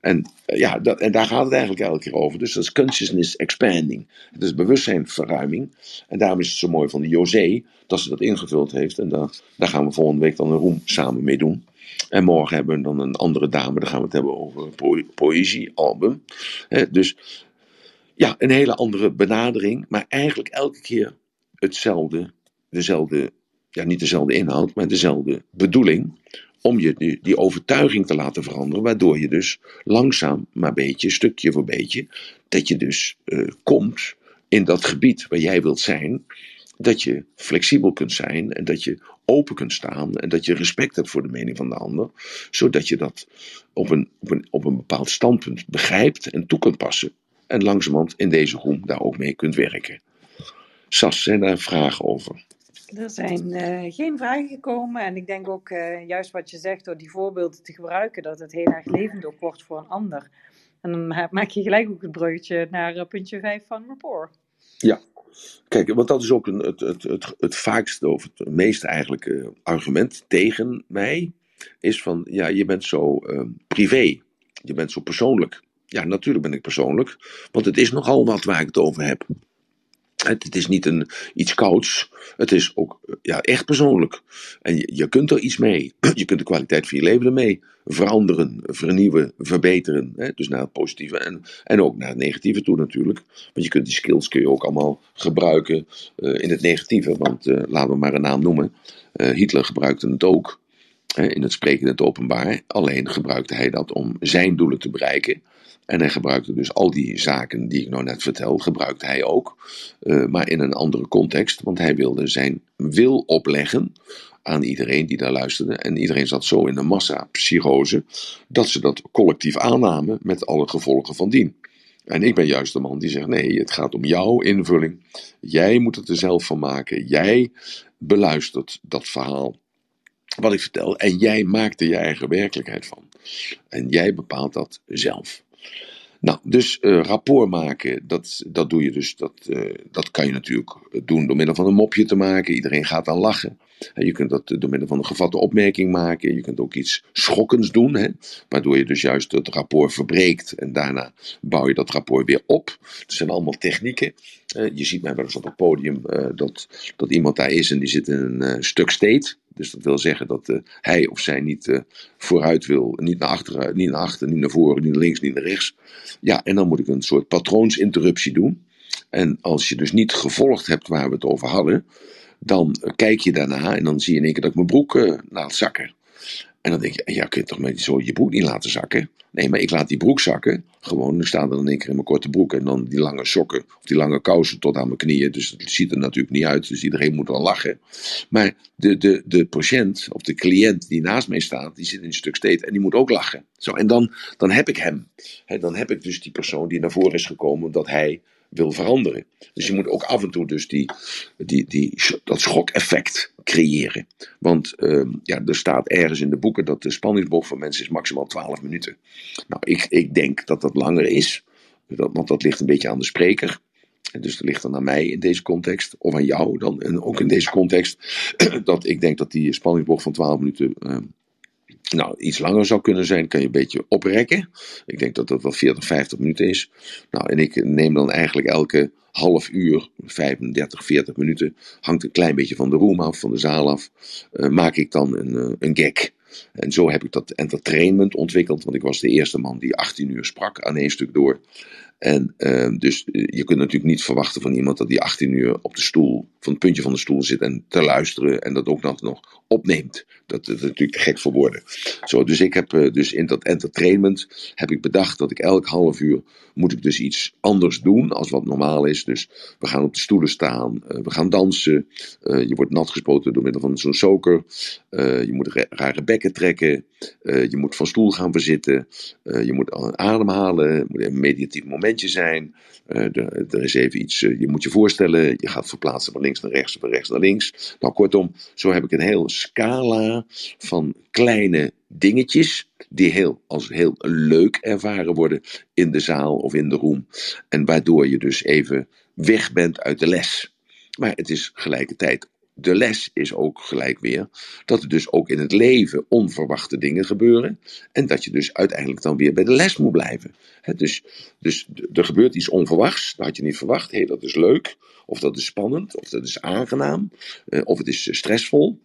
Speaker 1: En, eh, ja, dat, en daar gaat het eigenlijk elke keer over. Dus dat is consciousness expanding. Het is bewustzijnverruiming. En daarom is het zo mooi van de José dat ze dat ingevuld heeft. En daar, daar gaan we volgende week dan een room samen mee doen. En morgen hebben we dan een andere dame, daar gaan we het hebben over een poëziealbum. dus ja, een hele andere benadering, maar eigenlijk elke keer hetzelfde, dezelfde, ja niet dezelfde inhoud, maar dezelfde bedoeling. Om je die, overtuiging te laten veranderen, waardoor je dus langzaam, maar beetje, stukje voor beetje, dat je dus uh, komt in dat gebied waar jij wilt zijn, dat je flexibel kunt zijn en dat je open kunt staan en dat je respect hebt voor de mening van de ander, zodat je dat op een, op een, op een bepaald standpunt begrijpt en toe kunt passen. En langzamerhand in deze groep daar ook mee kunt werken. Sas, zijn daar vragen over?
Speaker 2: Er zijn uh, geen vragen gekomen en ik denk ook uh, juist wat je zegt door die voorbeelden te gebruiken, dat het heel erg levend ook wordt voor een ander. En dan maak je gelijk ook het breutje naar uh, puntje 5 van rapport.
Speaker 1: Ja, Kijk, want dat is ook een, het, het, het, het vaakste of het meest eigenlijke argument tegen mij. Is van, ja, je bent zo uh, privé. Je bent zo persoonlijk. Ja, natuurlijk ben ik persoonlijk. Want het is nogal wat waar ik het over heb. Het, is niet een, iets kouds. Het is ook ja, echt persoonlijk. En je, kunt er iets mee. Je kunt de kwaliteit van je leven ermee veranderen, vernieuwen, verbeteren. Hè? Dus naar het positieve en, en ook naar het negatieve toe natuurlijk. Want je kunt die skills kun je ook allemaal gebruiken uh, in het negatieve. Want uh, laten we maar een naam noemen. Uh, Hitler gebruikte het ook in het spreken in het openbaar. Alleen gebruikte hij dat om zijn doelen te bereiken. En hij gebruikte dus al die zaken die ik nou net vertel, gebruikte hij ook, uh, maar in een andere context, want hij wilde zijn wil opleggen aan iedereen die daar luisterde. En iedereen zat zo in de massa-psychose dat ze dat collectief aannamen met alle gevolgen van dien. En ik ben juist de man die zegt: nee, het gaat om jouw invulling. Jij moet het er zelf van maken. Jij beluistert dat verhaal wat ik vertel en jij maakt er je eigen werkelijkheid van. En jij bepaalt dat zelf. Nou, dus uh, rapport maken, dat, dat doe je dus, dat, uh, dat kan je natuurlijk doen door middel van een mopje te maken. Iedereen gaat dan lachen. Je kunt dat door middel van een gevatte opmerking maken. Je kunt ook iets schokkends doen, hè, waardoor je dus juist het rapport verbreekt. En daarna bouw je dat rapport weer op. Dat zijn allemaal technieken. Je ziet mij wel eens op het podium dat, dat iemand daar is en die zit in een stuk state. Dus dat wil zeggen dat hij of zij niet vooruit wil, niet naar achteren, niet naar achter, niet naar voren, niet naar links, niet naar rechts. Ja, en dan moet ik een soort patroonsinterruptie doen. En als je dus niet gevolgd hebt waar we het over hadden, dan kijk je daarna en dan zie je in één keer dat ik mijn broek uh, laat zakken. En dan denk je, ja, kun je toch met zo je broek niet laten zakken? Nee, maar ik laat die broek zakken. Gewoon, dan staan er dan één keer in mijn korte broek. En dan die lange sokken, of die lange kousen tot aan mijn knieën. Dus het ziet er natuurlijk niet uit. Dus iedereen moet dan lachen. Maar de, de, de patiënt, of de cliënt die naast mij staat, die zit in een stuk steeds en die moet ook lachen. Zo, en dan, dan heb ik hem. dan heb ik dus die persoon die naar voren is gekomen, omdat hij wil veranderen. Dus je moet ook af en toe dus die, die, die, dat schokeffect creëren. Want uh, ja, er staat ergens in de boeken dat de spanningsboog van mensen is maximaal 12 minuten. Nou, ik, ik denk dat dat langer is, dat, want dat ligt een beetje aan de spreker. En dus dat ligt dan aan mij in deze context, of aan jou dan, en ook in deze context, dat ik denk dat die spanningsboog van 12 minuten uh, nou, iets langer zou kunnen zijn, kan je een beetje oprekken. Ik denk dat dat wel 40, 50 minuten is. Nou, en ik neem dan eigenlijk elke half uur, 35, 40 minuten, hangt een klein beetje van de room af, van de zaal af, uh, maak ik dan een, uh, een gag. En zo heb ik dat entertainment ontwikkeld, want ik was de eerste man die 18 uur sprak aan één stuk door. En uh, dus je kunt natuurlijk niet verwachten van iemand dat die 18 uur op de stoel, van het puntje van de stoel zit en te luisteren en dat ook nog, nog opneemt. Dat is natuurlijk te gek voor woorden. Zo, dus ik heb uh, dus in dat entertainment heb ik bedacht dat ik elk half uur moet ik dus iets anders doen als wat normaal is. Dus we gaan op de stoelen staan, uh, we gaan dansen, je wordt nat gespoten door middel van zo'n soker, je moet rare bekken trekken, je moet van stoel gaan verzitten, je moet ademhalen, je moet een meditatief moment zijn. Er, er, is even iets, uh, je moet je voorstellen, je gaat verplaatsen van links naar rechts van rechts naar links. Nou, kortom, zo heb ik een hele scala van kleine dingetjes die heel, als heel leuk ervaren worden in de zaal of in de room. En waardoor je dus even weg bent uit de les. Maar het is gelijkertijd de les is ook gelijk weer dat er dus ook in het leven onverwachte dingen gebeuren. En dat je dus uiteindelijk dan weer bij de les moet blijven. dus, dus er gebeurt iets onverwachts, dat had je niet verwacht. Hé, hey, dat is leuk, of dat is spannend, of dat is aangenaam, eh, of het is stressvol.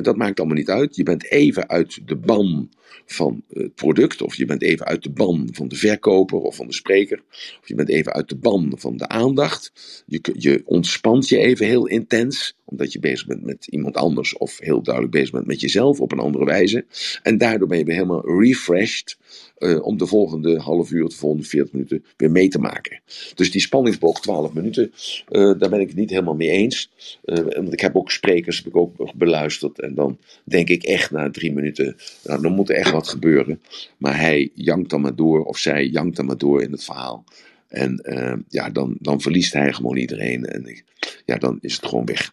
Speaker 1: Dat maakt allemaal niet uit. Je bent even uit de ban van het product, of je bent even uit de ban van de verkoper of van de spreker, of je bent even uit de ban van de aandacht. Je, je ontspant je even heel intens, omdat je bezig bent met iemand anders, of heel duidelijk bezig bent met jezelf op een andere wijze. En daardoor ben je weer helemaal refreshed uh, om de volgende half uur, de volgende 40 minuten weer mee te maken. Dus die spanningsboog 12 minuten, uh, daar ben ik het niet helemaal mee eens. Uh, want ik heb ook sprekers heb ook beluisterd en dan denk ik echt na drie minuten, nou, dan moet er echt wat gebeuren. Maar hij jankt dan maar door, of zij jankt dan maar door in het verhaal. En ja, dan, dan verliest hij gewoon iedereen. En ja, dan is het gewoon weg.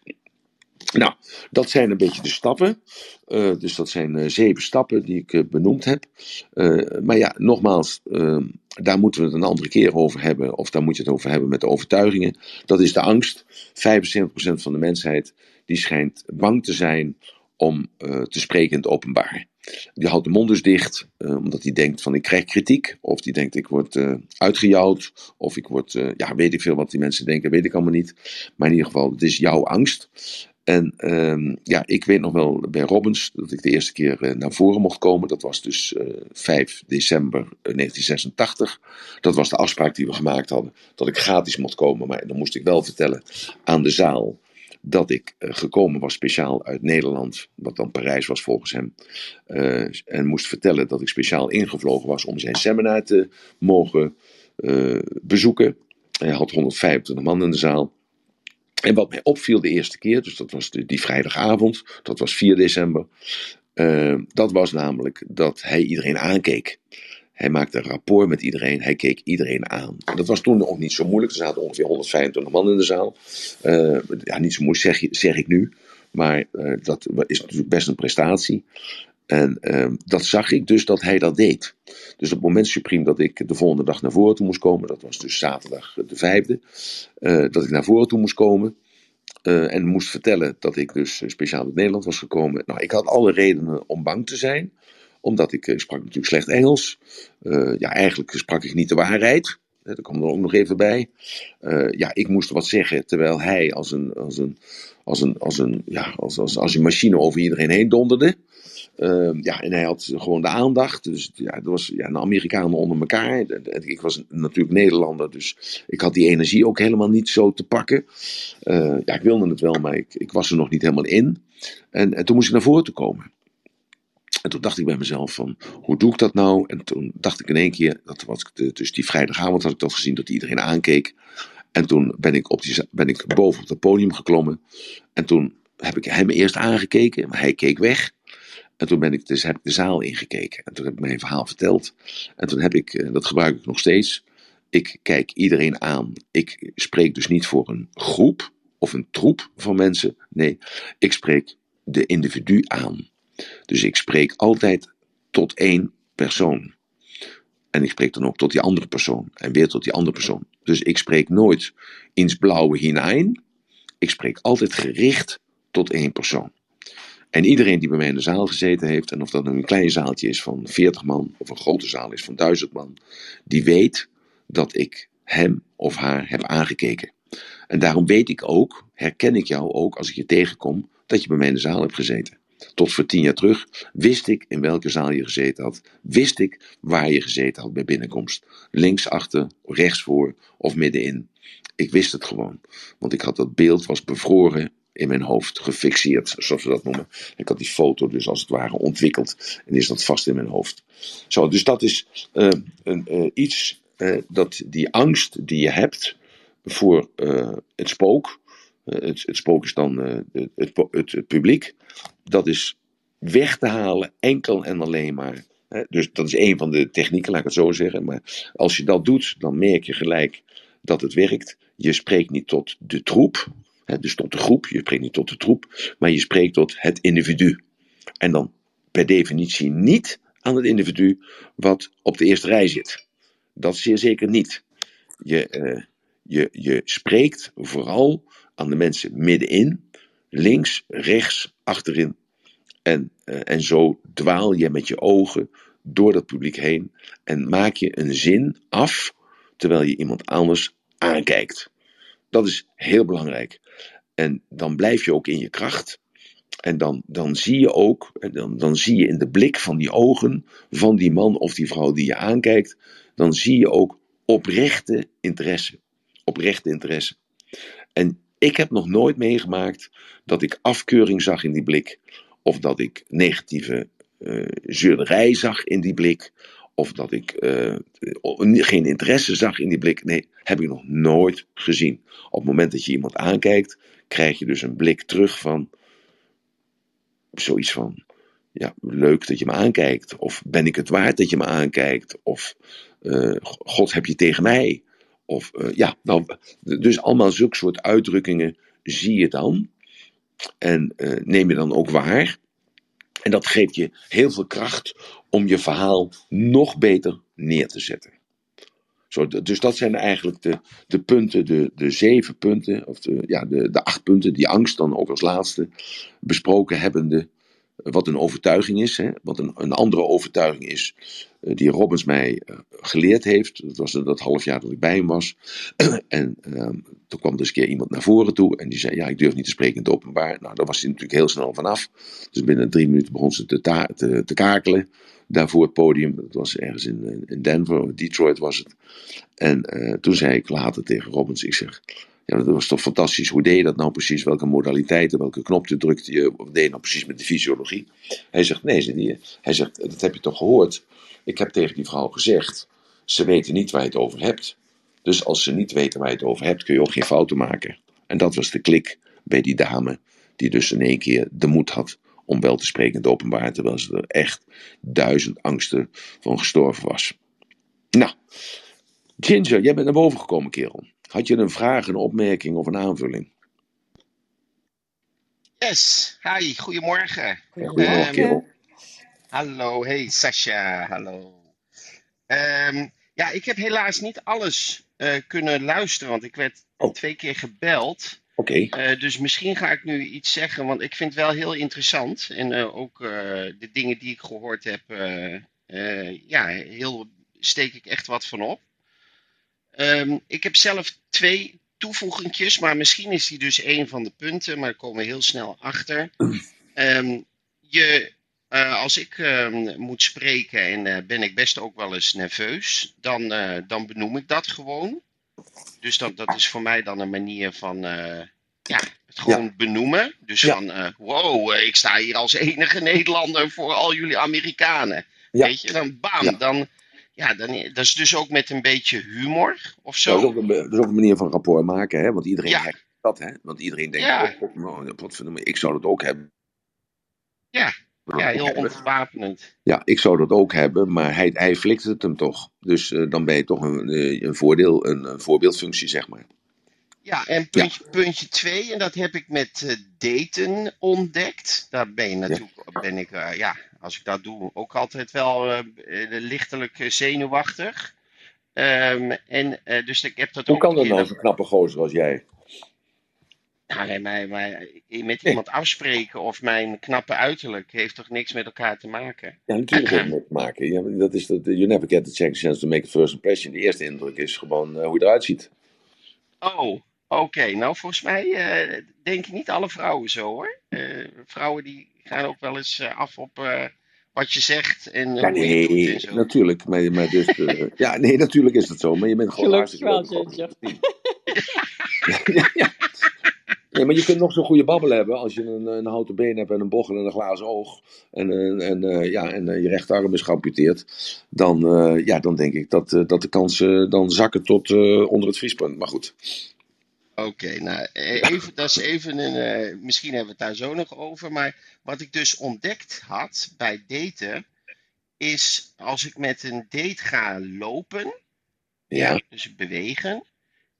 Speaker 1: Nou, dat zijn een beetje de stappen. Uh, dus dat zijn uh, zeven stappen die ik uh, benoemd heb. maar ja, nogmaals, ehm, daar moeten we het een andere keer over hebben. Of daar moet je het over hebben met de overtuigingen. Dat is de angst. 75% van de mensheid die schijnt bang te zijn om te spreken in het openbaar. Die houdt de mond dus dicht, omdat hij denkt van ik krijg kritiek. Of die denkt ik word uitgejouwd. Of ik word, ja weet ik veel wat die mensen denken, weet ik allemaal niet. Maar in ieder geval, het is jouw angst. En um, ja, ik weet nog wel bij Robbins dat ik de eerste keer uh, naar voren mocht komen. Dat was dus uh, eh, 5 december 1986. Eh, dat was de afspraak die we gemaakt hadden. Dat ik gratis mocht komen. Maar dan moest ik wel vertellen aan de zaal dat ik gekomen was speciaal uit Nederland. Wat dan Parijs was volgens hem. en moest vertellen dat ik speciaal ingevlogen was om zijn seminar te mogen bezoeken. Hij had 125 man in de zaal. En wat mij opviel de eerste keer, dus dat was die vrijdagavond, dat was 4 december, uh, dat was namelijk dat hij iedereen aankeek. Hij maakte een rapport met iedereen, hij keek iedereen aan. Dat was toen nog niet zo moeilijk, er zaten ongeveer 125 man in de zaal. Uh, ja, niet zo moeilijk zeg, zeg ik nu, maar uh, dat is natuurlijk best een prestatie. En uh, dat zag ik dus dat hij dat deed. Dus op het moment supreme dat ik de volgende dag naar voren toe moest komen, dat was dus zaterdag de vijfde, uh, dat ik naar voren toe moest komen. Uh, en moest vertellen dat ik dus speciaal uit Nederland was gekomen. Nou, ik had alle redenen om bang te zijn, omdat ik, ik sprak natuurlijk slecht Engels. ja, eigenlijk sprak ik niet de waarheid. Dat kwam er ook nog even bij. ja, ik moest wat zeggen, terwijl hij als een, als een, als een, als een, ja, als, als, als een machine over iedereen heen donderde. Uh, ja, en hij had gewoon de aandacht. Dus ja, dat was ja, een Amerikaan onder elkaar. Ik was natuurlijk Nederlander, dus ik had die energie ook helemaal niet zo te pakken. Uh, ja, ik wilde het wel, maar ik, was er nog niet helemaal in. En, en toen moest ik naar voren te komen. En toen dacht ik bij mezelf van, hoe doe ik dat nou? En toen dacht ik in één keer, dat was de, dus die vrijdagavond had ik dat gezien, dat iedereen aankeek. En toen ben ik, op ben ik boven op het podium geklommen. En toen heb ik hem eerst aangekeken, maar hij keek weg. En toen ben ik dus, heb ik de zaal ingekeken. En toen heb ik mijn verhaal verteld. En toen heb ik, eh, dat gebruik ik nog steeds. Ik kijk iedereen aan. Ik spreek dus niet voor een groep of een troep van mensen. Nee, ik spreek de individu aan. Dus ik spreek altijd tot één persoon. En ik spreek dan ook tot die andere persoon. En weer tot die andere persoon. Dus ik spreek nooit ins blauwe hinein. Ik spreek altijd gericht tot één persoon. En iedereen die bij mij in de zaal gezeten heeft, en of dat een klein zaaltje is van 40 man of een grote zaal is van 1000 man, die weet dat ik hem of haar heb aangekeken. En daarom weet ik ook, herken ik jou ook als ik je tegenkom, dat je bij mij in de zaal hebt gezeten. Tot voor tien jaar terug wist ik in welke zaal je gezeten had. Wist ik waar je gezeten had bij binnenkomst. Links achter, rechts voor of middenin. Ik wist het gewoon. Want ik had dat beeld was bevroren in mijn hoofd gefixeerd, zoals we dat noemen. Ik had die foto dus als het ware ontwikkeld en is dat vast in mijn hoofd. Zo, dus dat is uh, een, uh, iets uh, dat die angst die je hebt voor het spook, het, het, spook is dan het, het, het, publiek, dat is weg te halen enkel en alleen maar? Dus dat is een van de technieken, laat ik het zo zeggen. Maar als je dat doet, dan merk je gelijk dat het werkt. Je spreekt niet tot de troep, dus tot de groep. Je spreekt niet tot de troep, maar je spreekt tot het individu. En dan per definitie niet aan het individu wat op de eerste rij zit. Dat zeer zeker niet. Je, uh, je, je spreekt vooral aan de mensen middenin, links, rechts, achterin. En, uh, en zo dwaal je met je ogen door dat publiek heen en maak je een zin af terwijl je iemand anders aankijkt. Dat is heel belangrijk. En dan blijf je ook in je kracht. En dan, dan zie je ook, dan, dan zie je in de blik van die ogen van die man of die vrouw die je aankijkt, dan zie je ook oprechte interesse. Oprechte interesse. En ik heb nog nooit meegemaakt dat ik afkeuring zag in die blik, of dat ik negatieve uh, zeurderij zag in die blik, of dat ik uh, geen interesse zag in die blik. Nee, heb ik nog nooit gezien. Op het moment dat je iemand aankijkt, krijg je dus een blik terug van zoiets van, ja, leuk dat je me aankijkt. Of ben ik het waard dat je me aankijkt? Of uh, God heb je tegen mij? Of uh, ja, nou, dus allemaal zulke soort uitdrukkingen zie je dan. En uh, neem je dan ook waar. En dat geeft je heel veel kracht om je verhaal nog beter neer te zetten. Zo, dus dat zijn eigenlijk de, de punten, de, de zeven punten, of de, ja, de, de acht punten, die angst dan ook als laatste besproken hebbende. Wat een overtuiging is, hè, wat een, een andere overtuiging is, uh, die Robbins mij uh, geleerd heeft. Dat was dat half jaar dat ik bij hem was. en uh, toen kwam eens een keer iemand naar voren toe en die zei: Ja, ik durf niet te spreken in het openbaar. Nou, daar was hij natuurlijk heel snel vanaf. Dus binnen drie minuten begon ze te, te, te kakelen daarvoor het podium. Dat was ergens in, in Denver, Detroit was het. En uh, toen zei ik later tegen Robbins, ik zeg, ja, dat was toch fantastisch. Hoe deed je dat nou precies? Welke modaliteiten, welke knop drukte je? Wat deed je nou precies met de fysiologie? Hij zegt, nee, zei die, hij zegt, dat heb je toch gehoord? Ik heb tegen die vrouw gezegd, ze weten niet waar je het over hebt. Dus als ze niet weten waar je het over hebt, kun je ook geen fouten maken. En dat was de klik bij die dame, die dus in één keer de moed had om wel te spreken in het openbaar, terwijl ze er echt duizend angsten van gestorven was. Nou, Ginger, jij bent naar boven gekomen, kerel. Had je een vraag, een opmerking of een aanvulling?
Speaker 3: Yes, hi, goedemorgen.
Speaker 1: Goedemorgen, um, kerel.
Speaker 3: Hallo, hey Sascha, hallo. Um, ja, ik heb helaas niet alles uh, kunnen luisteren, want ik werd oh. twee keer gebeld.
Speaker 1: Oké.
Speaker 3: Okay. Uh, dus misschien ga ik nu iets zeggen, want ik vind het wel heel interessant. En uh, ook de dingen die ik gehoord heb, ja, heel, steek ik echt wat van op. Um, ik heb zelf twee toevoegingjes, maar misschien is die dus een van de punten, maar daar komen we heel snel achter. Um, je, uh, als ik um, moet spreken en uh, ben ik best ook wel eens nerveus, dan, dan benoem ik dat gewoon. Dus dat, dat is voor mij dan een manier van ja, het gewoon ja. benoemen. Dus ja. van, wow, ik sta hier als enige Nederlander voor al jullie Amerikanen. Ja. Weet je, dan bam, dan ja, dan, dat is dus ook met een beetje humor of zo.
Speaker 1: Dat is ook een, dat is ook een manier van rapport maken, hè? Want iedereen heeft dat, hè? Want iedereen denkt, ja. oh, oh, ik zou dat ook hebben.
Speaker 3: Ja, ja heel ontwapenend.
Speaker 1: Ja, ik zou dat ook hebben, maar hij, hij flikt het hem toch. Dus uh, dan ben je toch een, een voordeel, een, een voorbeeldfunctie, zeg maar.
Speaker 3: Ja, en puntje, ja. puntje twee, en dat heb ik met uh, daten ontdekt. Daar ben je natuurlijk, ja. ben ik, uh, ja, als ik dat doe, ook altijd wel uh, lichtelijk zenuwachtig. Um, en dus ik heb dat
Speaker 1: Hoe
Speaker 3: ook
Speaker 1: kan dat nou, zo'n knappe gozer als jij?
Speaker 3: Nou, nee, maar, maar met iemand afspreken of mijn knappe uiterlijk heeft toch niks met elkaar te maken?
Speaker 1: Ja, natuurlijk heeft het mee te maken. Ja, dat is dat, you never get the second chance to make a first impression. De eerste indruk is gewoon uh, hoe je eruit ziet.
Speaker 3: Oh, Oké, okay, nou volgens mij uh, denken niet alle vrouwen zo hoor. Uh, vrouwen die gaan ook wel eens uh, af op wat je zegt en
Speaker 1: ja, nee,
Speaker 3: hoe je doet en zo.
Speaker 1: natuurlijk. Maar, maar dus, ja, nee, natuurlijk is het zo. Maar je bent gewoon
Speaker 2: Gelukkig wel,
Speaker 1: ja, ja. Nee, maar je kunt nog zo'n goede babbel hebben als je een, een houten been hebt en een bochel en een glazen oog. En, en, en, ja, en je rechterarm is geamputeerd. Dan, ja, dan denk ik dat, dat de kansen dan zakken tot onder het vriespunt. Maar goed.
Speaker 3: Oké, okay, nou, even, dat is even een. Misschien hebben we het daar zo nog over. Maar wat ik dus ontdekt had bij daten. is als ik met een date ga lopen,
Speaker 1: Ja.
Speaker 3: dus bewegen,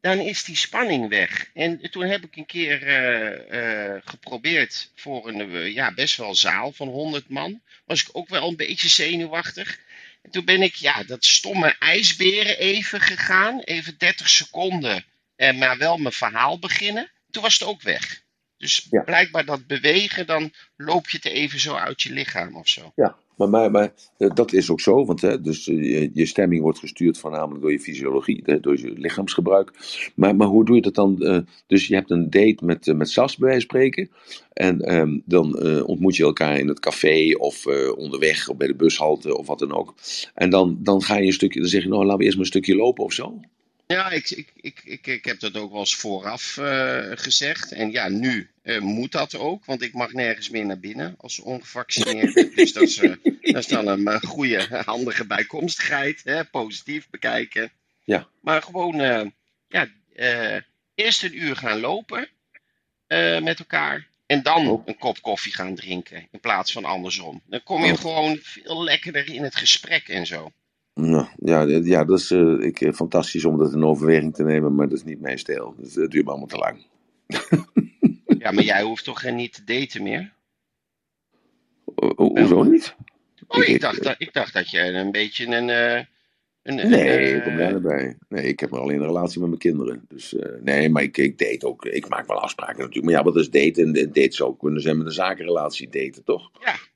Speaker 3: dan is die spanning weg. En toen heb ik een keer eh, eh, geprobeerd voor een eh, ja, best wel zaal van 100 man. Was ik ook wel een beetje zenuwachtig. En toen ben ik ja, dat stomme ijsberen even gegaan. Even 30 seconden. Eh, maar wel mijn verhaal beginnen. Toen was het ook weg. Dus
Speaker 1: Ja.
Speaker 3: blijkbaar dat bewegen, dan loop je het even zo uit je lichaam of zo.
Speaker 1: Ja, maar, maar, maar eh, dat is ook zo, want hè, dus, eh, je, je stemming wordt gestuurd voornamelijk door je fysiologie, hè, door je lichaamsgebruik. Maar, maar hoe doe je dat dan? eh, dus je hebt een date met, met Sas, bij wijze van spreken. En ehm, dan ontmoet je elkaar in het café of onderweg of bij de bushalte of wat dan ook. En dan, dan ga je een stukje, dan zeg je, nou laten we eerst maar een stukje lopen of zo.
Speaker 3: Ja, ik, ik, ik, ik, ik heb dat ook wel eens vooraf gezegd. En ja, nu moet dat ook, want ik mag nergens meer naar binnen als ongevaccineerde. dus dat is, dat is dan een eh, goede, handige bijkomstigheid. Hè? Positief bekijken.
Speaker 1: Ja.
Speaker 3: Maar gewoon, eh, ja, eh, eerst een uur gaan lopen met elkaar. En dan
Speaker 1: Oh.
Speaker 3: een kop koffie gaan drinken, in plaats van andersom. Dan kom je
Speaker 1: Oh.
Speaker 3: gewoon veel lekkerder in het gesprek en zo.
Speaker 1: Nou, ja, ja, dat is ik, fantastisch om dat in overweging te nemen, maar dat is niet mijn stijl. Dus, het duurt me allemaal te lang.
Speaker 3: Ja, maar jij hoeft toch eh, niet te daten meer?
Speaker 1: Ho- ho- hoezo niet?
Speaker 3: Oh,
Speaker 1: Ik-
Speaker 3: dacht, dat, ik dacht dat je een beetje een. eh, een,
Speaker 1: Nee,
Speaker 3: eh,
Speaker 1: ik kom daar niet bij. Nee, ik heb maar alleen een relatie met mijn kinderen. Dus eh, nee, maar ik, ik date ook. Ik maak wel afspraken natuurlijk. Maar ja, wat is daten? En date zou ook kunnen zijn met een zakenrelatie daten, toch?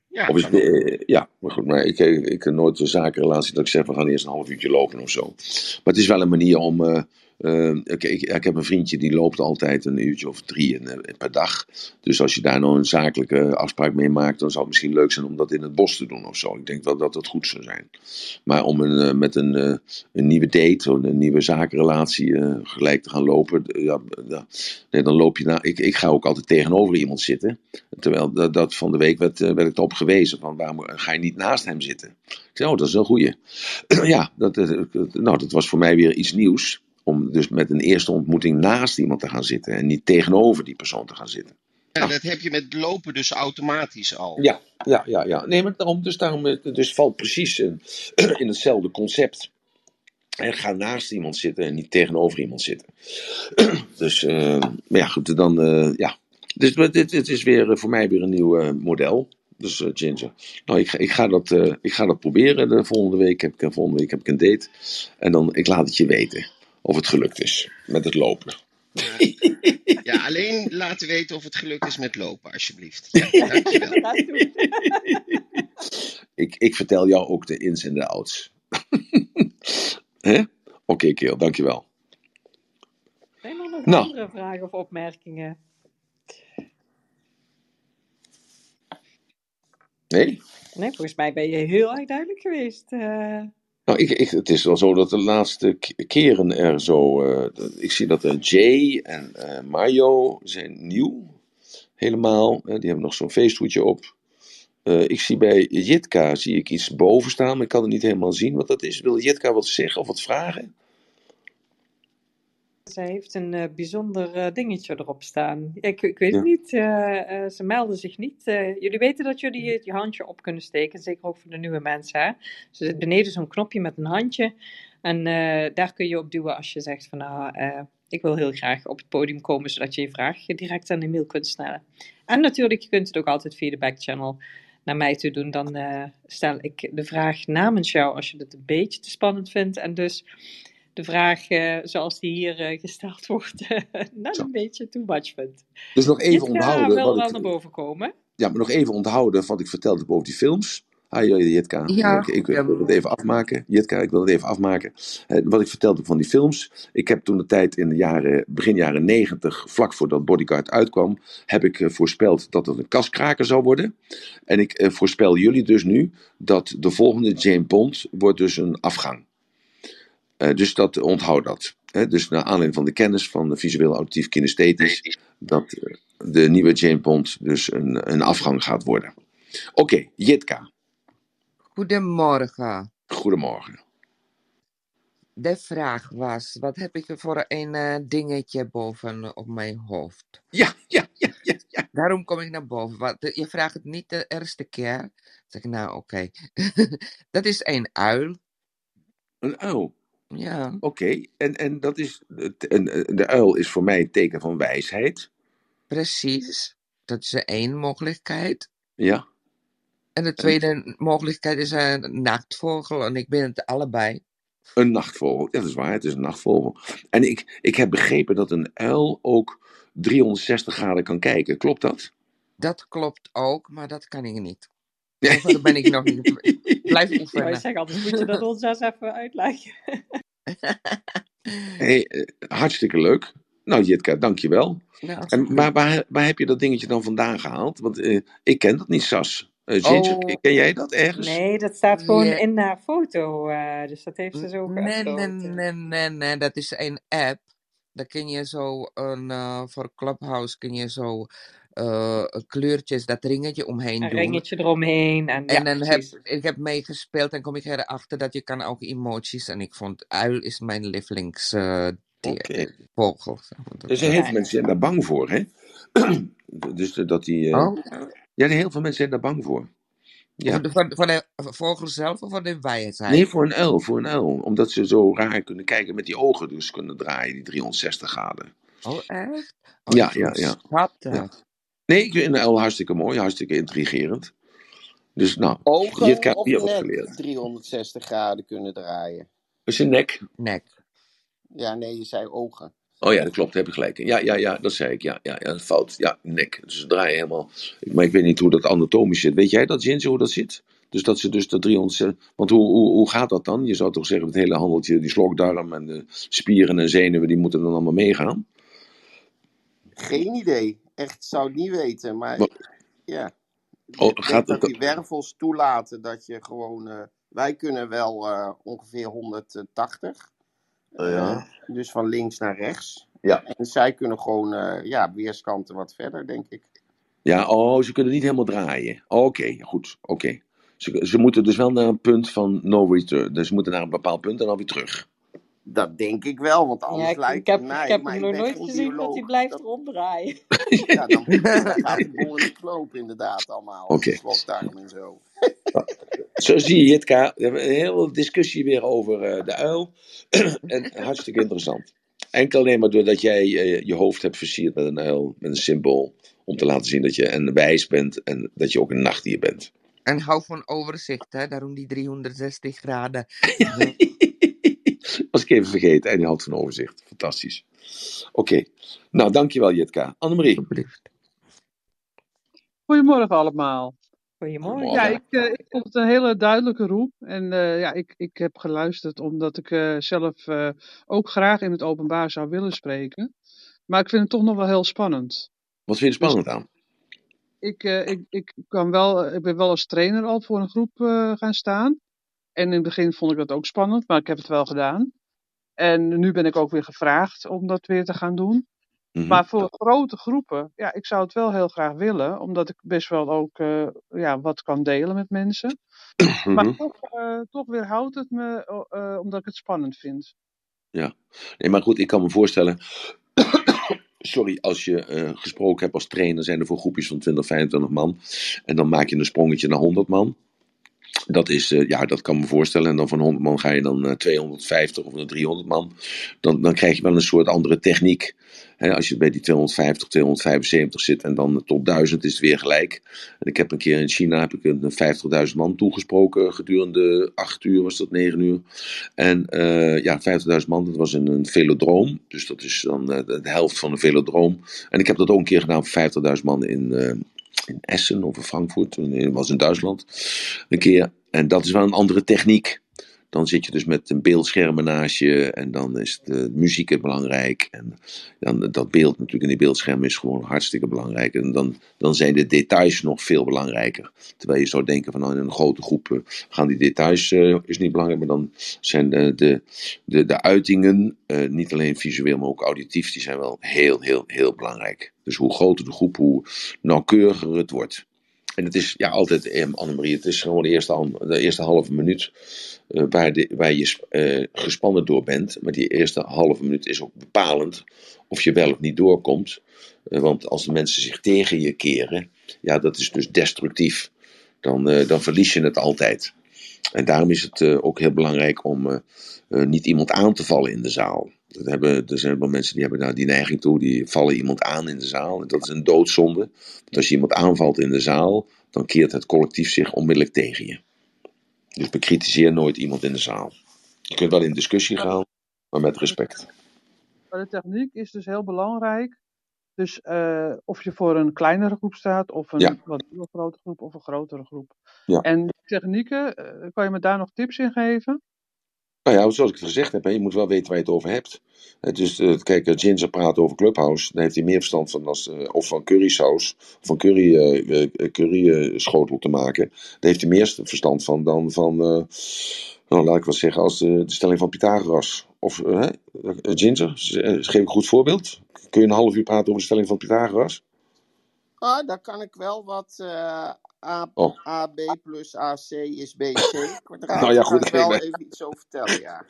Speaker 3: ja,
Speaker 1: of is eh, ja, maar goed, maar ik, ik, ik heb nooit een zakenrelatie dat ik zeg, we gaan eerst een half uurtje lopen of zo. Maar het is wel een manier om... eh, eh, ik, ik, ik heb een vriendje die loopt altijd een uurtje of drie eh, per dag. Dus als je daar nou een zakelijke afspraak mee maakt, dan zou het misschien leuk zijn om dat in het bos te doen of zo. Ik denk wel dat dat goed zou zijn. Maar om een, eh, met een, eh, een nieuwe date, of een nieuwe zakenrelatie eh, gelijk te gaan lopen, ja, nee, dan loop je. Ik, ik ga ook altijd tegenover iemand zitten. Terwijl dat, dat van de week werd, werd ik erop gewezen van waarom ga je niet naast hem zitten? Ik zei, oh, dat is een goeie. ja, dat, nou, dat was voor mij weer iets nieuws. Om dus met een eerste ontmoeting naast iemand te gaan zitten en niet tegenover die persoon te gaan zitten.
Speaker 3: Ja, dat heb je met lopen dus automatisch al.
Speaker 1: Ja, ja, ja, ja. Nee, maar daarom, dus daarom dus valt precies in, in hetzelfde concept. En ga naast iemand zitten en niet tegenover iemand zitten. dus, eh, maar ja, goed, dan, eh, ja. Dus dit, dit is weer eh, voor mij weer een nieuw model. Dus Ginger. Nou, ik, ga- ik, ga dat, ik ga dat proberen de volgende week. Heb ik, volgende week heb ik een date. En dan, ik laat het je weten of het gelukt is met het lopen.
Speaker 3: Ja, alleen laten weten of het gelukt is met lopen, alsjeblieft. Ja, dankjewel.
Speaker 1: Ik, ik vertel jou ook de ins en de outs. Oké, Keel, dankjewel.
Speaker 2: Zijn er nog
Speaker 1: Nou.
Speaker 2: andere vragen of opmerkingen?
Speaker 1: Nee?
Speaker 2: Nee, volgens mij ben je heel erg duidelijk geweest. eh.
Speaker 1: Nou, ik, ik, het is wel zo dat de laatste keren er zo. eh, ik zie dat er Jay en eh, Mario zijn nieuw. Helemaal. Eh, die hebben nog zo'n feesthoedje op. Eh, ik zie bij Jitka zie ik iets boven staan, maar ik kan het niet helemaal zien wat dat is. Wil Jitka wat zeggen of wat vragen?
Speaker 2: Zij heeft een eh, bijzonder eh, dingetje erop staan. Ik, ik weet
Speaker 1: Ja.
Speaker 2: het niet. eh, ze melden zich niet. Jullie weten dat jullie je handje op kunnen steken. Zeker ook voor de nieuwe mensen. Hè? Dus er zit beneden zo'n knopje met een handje. En daar kun je op duwen als je zegt van nou, ik wil heel graag op het podium komen. Zodat je je vraag direct aan de mail kunt stellen. En natuurlijk, je kunt het ook altijd via de backchannel naar mij toe doen. Dan stel ik de vraag namens jou als je het een beetje te spannend vindt. En dus de vraag eh, zoals die hier eh, gesteld wordt, net
Speaker 1: Zo.
Speaker 2: een beetje too much vindt.
Speaker 1: Dus nog even onthouden.
Speaker 2: wil
Speaker 1: Wat
Speaker 2: wel
Speaker 1: ik,
Speaker 2: naar boven komen.
Speaker 1: ja, maar nog even onthouden wat ik vertelde over die films. Hi Jitka.
Speaker 4: Ja,
Speaker 1: ik, ik, wil het even afmaken. Jitka, ik wil het even afmaken. Eh, wat ik vertelde van die films. Ik heb toen de tijd in de jaren, begin jaren negentig, vlak voordat Bodyguard uitkwam, heb ik eh, voorspeld dat het een kaskraker zou worden. En ik eh, voorspel jullie dus nu dat de volgende James Bond wordt dus een afgang. Eh, dus dat, onthoud dat. Hè, dus naar aanleiding van de kennis van de visueel auditief kinesthetisch, dat eh, de nieuwe James Bond dus een, een afgang gaat worden. Oké, Jitka,
Speaker 4: Goedemorgen.
Speaker 1: goedemorgen.
Speaker 4: De vraag was, wat heb ik voor een eh, dingetje boven op mijn hoofd?
Speaker 1: Ja, ja, ja, ja, ja.
Speaker 4: Daarom kom ik naar boven. Want je vraagt het niet de eerste keer. Dan zeg ik, nou oké. dat is een uil.
Speaker 1: Een uil.
Speaker 4: Ja,
Speaker 1: Oké, en, en dat is. en, eh, De uil is voor mij een teken van wijsheid.
Speaker 4: precies. Dat is één mogelijkheid.
Speaker 1: Ja.
Speaker 4: En de tweede mogelijkheid is een nachtvogel. En ik ben het allebei.
Speaker 1: Een nachtvogel. Ja, dat is waar, het is een nachtvogel. En ik, ik heb begrepen dat een uil ook 360 graden kan kijken. Klopt dat?
Speaker 4: Dat klopt ook, maar dat kan ik niet. Zover ben ik nog niet. Blijf
Speaker 2: Ik
Speaker 4: oefenen.
Speaker 2: zeggen, anders moet je dat ons eens even uitleggen.
Speaker 1: Hey, eh, hartstikke leuk. Nou, Jitka, dankjewel.
Speaker 4: Nou,
Speaker 1: En, maar waar, waar heb je dat dingetje dan vandaan gehaald? Want eh, ik ken dat niet, Sas. Eh Ginger,
Speaker 4: Oh.
Speaker 1: ken jij dat ergens?
Speaker 2: Nee, dat staat gewoon
Speaker 4: Ja.
Speaker 2: in haar foto. eh, dus dat heeft ze zo
Speaker 4: Nee, nee, nee, nee, nee. Dat is een app. Daar kun je zo een, eh, voor Clubhouse kun je zo eh, kleurtjes, dat ringetje omheen
Speaker 2: Een
Speaker 4: doen.
Speaker 2: ringetje eromheen. En,
Speaker 4: En
Speaker 2: ja,
Speaker 4: dan heb ik heb meegespeeld en kom ik erachter dat je kan ook emoties. En ik vond uil is mijn lievelings eh, dier-
Speaker 1: Oké.
Speaker 4: vogel. zeg maar. Dat-
Speaker 1: Er zijn heel
Speaker 2: Ja.
Speaker 1: veel mensen zijn daar bang voor, hè? dus dat die...
Speaker 4: Oh,
Speaker 1: Ja, heel veel mensen zijn daar bang voor. Ja.
Speaker 4: voor, de, voor, de, vogel zelf of voor de wijsheid?
Speaker 1: Nee, voor een uil, voor een uil. Omdat ze zo raar kunnen kijken met die ogen, dus kunnen draaien, die 360 graden.
Speaker 4: Oh, echt? Oh,
Speaker 1: Ja, ja, ja.
Speaker 4: Schattig.
Speaker 1: Nee, ik vind uil hartstikke mooi, hartstikke intrigerend. Dus nou,
Speaker 3: Ogen
Speaker 1: Jitka,
Speaker 3: of
Speaker 1: je hebt
Speaker 3: nek
Speaker 1: geleerd.
Speaker 3: 360 graden kunnen draaien.
Speaker 1: is een nek.
Speaker 4: Nek.
Speaker 3: Ja, nee, je zei ogen.
Speaker 1: Oh ja, dat klopt, daar heb je gelijk. in. Ja, ja, ja, dat zei ik. Ja, ja, ja fout. Ja, nek. Dus ze draaien helemaal. Maar ik weet niet hoe dat anatomisch zit. Weet jij dat, Jens, hoe dat zit? Dus dat ze dus de 300. Want hoe, hoe, hoe gaat dat dan? Je zou toch zeggen, het hele handeltje, die slokdarm en de spieren en zenuwen, die moeten dan allemaal meegaan?
Speaker 3: Geen idee. Echt, zou het niet weten. Maar
Speaker 1: Wat?
Speaker 3: ja.
Speaker 1: Oh, gaat
Speaker 3: dat die wervels toelaten dat je gewoon... eh, wij kunnen wel eh, ongeveer 180.
Speaker 1: Oh ja.
Speaker 3: Eh, dus van links naar rechts.
Speaker 1: Ja.
Speaker 3: En zij kunnen gewoon ja, weerskanten wat verder, denk ik.
Speaker 1: Ja, oh, ze kunnen niet helemaal draaien. Oké, goed, oké. Ze, ze moeten dus wel naar een punt van no return. Dus ze moeten naar een bepaald punt en dan weer terug.
Speaker 3: Dat denk ik wel, want anders
Speaker 2: Ja, ik,
Speaker 3: lijkt
Speaker 2: ik heb,
Speaker 3: het mij...
Speaker 2: ik heb
Speaker 3: maar
Speaker 2: hem
Speaker 3: ik
Speaker 2: nog nooit gezien dat hij blijft
Speaker 3: Dat-
Speaker 2: ronddraaien.
Speaker 3: Ja, dan, dan gaat de boel in de knoop inderdaad allemaal.
Speaker 1: Oké.
Speaker 3: De slokdarm en zo.
Speaker 1: Zo zie je, Jitka. We hebben een hele discussie weer over eh, de uil. en hartstikke interessant. Enkel alleen maar doordat jij eh, je hoofd hebt versierd met een uil, met een symbool. Om te laten zien dat je een wijs bent en dat je ook een nachtdier bent.
Speaker 4: En hou van overzicht, hè? Daarom die 360 graden.
Speaker 1: Was ik even vergeten. En die had van overzicht. Fantastisch. Oké. Nou, dankjewel Jitka. Annemarie.
Speaker 4: Alsjeblieft.
Speaker 5: Goedemorgen allemaal.
Speaker 2: Goedemorgen.
Speaker 5: Ja, ik, eh, ik vond het een hele duidelijke roep. En eh, ja, ik, ik heb geluisterd omdat ik eh, zelf eh, ook graag in het openbaar zou willen spreken. Maar ik vind het toch nog wel heel spannend.
Speaker 1: Wat vind je spannend aan?
Speaker 5: Ik, eh, ik, ik, kan wel, ik ben wel als trainer al voor een groep eh, gaan staan. En in het begin vond ik dat ook spannend, maar ik heb het wel gedaan. En nu ben ik ook weer gevraagd om dat weer te gaan doen.
Speaker 1: Mhm.
Speaker 5: Maar voor grote groepen, ja, ik zou het wel heel graag willen, omdat ik best wel ook eh, ja, wat kan delen met mensen.
Speaker 1: Mhm.
Speaker 5: Maar toch, eh, toch weerhoudt het me, eh, omdat ik het spannend vind.
Speaker 1: Nee, maar goed, ik kan me voorstellen. Sorry, als je gesproken hebt als trainer, zijn er voor groepjes van 20, 25 man. En dan maak je een sprongetje naar 100 man. Dat is, eh, ja, dat kan me voorstellen. En dan van 100 man ga je dan naar 250 of naar 300 man. Dan, dan krijg je wel een soort andere techniek. Hè, als je bij die 250, 275 zit en dan tot 1000 is het weer gelijk. En ik heb een keer in China heb ik een 50.000 man toegesproken gedurende 8 uur, was dat 9 uur. En eh, ja, 50.000 man, dat was in een velodroom. Dus dat is dan eh, de, helft van een velodroom. En ik heb dat ook een keer gedaan voor 50.000 man in, eh, in Essen of in Frankfurt. Was in Duitsland. Een keer. En dat is wel een andere techniek. Dan zit je dus met een beeldscherm naast je en dan is de muziek belangrijk. En dan, dat beeld natuurlijk in die beeldscherm is gewoon hartstikke belangrijk. En dan, dan zijn de details nog veel belangrijker. Terwijl je zou denken van nou, in een grote groep eh, gaan die details eh, is niet belangrijk. Maar dan zijn de, de, de, de uitingen, eh, niet alleen visueel maar ook auditief, die zijn wel heel, heel, heel belangrijk. Dus hoe groter de groep, hoe nauwkeuriger het wordt. En het is ja, altijd, eh, Annemarie, het is gewoon de eerste, de eerste halve minuut eh, waar, de, je eh, gespannen door bent. Maar die eerste halve minuut is ook bepalend of je wel of niet doorkomt. Want als de mensen zich tegen je keren, ja, dat is dus destructief. Dan, dan verlies je het altijd. En daarom is het ook heel belangrijk om niet iemand aan te vallen in de zaal. Dat hebben, er zijn wel mensen die hebben daar die neiging toe, die vallen iemand aan in de zaal. En dat is een doodzonde. Want als je iemand aanvalt in de zaal, dan keert het collectief zich onmiddellijk tegen je. Dus bekritiseer nooit iemand in de zaal. Je kunt wel in discussie gaan, maar met respect.
Speaker 5: Maar de techniek is dus heel belangrijk. Dus eh, of je voor een kleinere groep staat, of een
Speaker 1: Ja.
Speaker 5: wat minder grote groep, of een grotere groep.
Speaker 1: Ja.
Speaker 5: En technieken, eh, kan je me daar nog tips in geven?
Speaker 1: Nou ja, zoals ik het gezegd heb, je moet wel weten waar je het over hebt. Is, eh, kijk, Ginger praat over Clubhouse, dan heeft hij meer verstand van als, eh, of van currysaus, of van curry, eh, curryschotel te maken. Daar heeft hij meer verstand van dan van, nou, laat ik wat zeggen, als de, de stelling van Pythagoras. Of, Ginger, geef ik een goed voorbeeld? Kun je een half uur praten over de stelling van Pythagoras?
Speaker 3: Ah, daar kan ik wel wat. A,
Speaker 1: Oh.
Speaker 3: AB plus AC is BC. Kwadraat.
Speaker 1: Nou ja,
Speaker 3: daar
Speaker 1: goed,
Speaker 3: kan ik wel
Speaker 1: ik ben-
Speaker 3: even iets over vertellen, ja.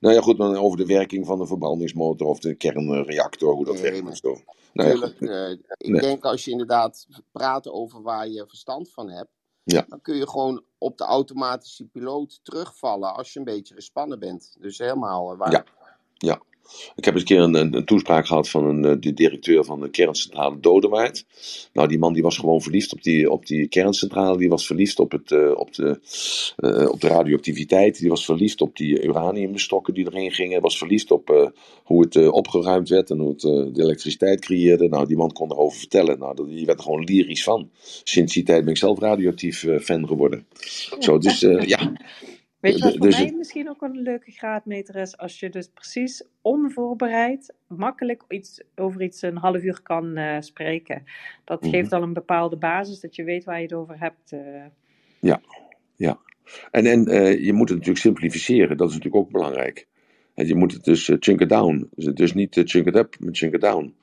Speaker 1: Nou ja, goed, dan over de werking van de verbrandingsmotor of de kernreactor, hoe dat
Speaker 3: Nee,
Speaker 1: werkt
Speaker 3: maar-
Speaker 1: en zo. Nou ja,
Speaker 3: eh, ik
Speaker 1: Nee.
Speaker 3: denk als je inderdaad praat over waar je verstand van hebt,
Speaker 1: Ja.
Speaker 3: dan kun je gewoon op de automatische piloot terugvallen als je een beetje gespannen bent. Dus helemaal eh, waar.
Speaker 1: Ja. Ja. Ik heb eens een keer een, een, toespraak gehad van een, eh, de directeur van de kerncentrale Dodewaard. Nou, die man die was gewoon verliefd op die, op die kerncentrale. Die was verliefd op, het, eh, op, de, eh, op de radioactiviteit. Die was verliefd op die uraniumstokken die erin gingen. Was verliefd op hoe het opgeruimd werd en hoe het de elektriciteit creëerde. Nou, die man kon erover vertellen. Nou, die werd er gewoon lyrisch van. Sinds die tijd ben ik zelf radioactief fan geworden. Zo, dus ja.
Speaker 2: Weet je wat voor
Speaker 1: dus
Speaker 2: mij misschien ook een leuke graadmeter is? Als je dus precies onvoorbereid makkelijk iets, over iets een half uur kan eh, spreken. Dat
Speaker 1: Mhm.
Speaker 2: geeft al een bepaalde basis dat je weet waar je het over hebt. eh.
Speaker 1: En, en eh, je moet het natuurlijk simplificeren, dat is natuurlijk ook belangrijk. En je moet het dus chunk it down. Dus, niet chunk it up, maar chunk it down.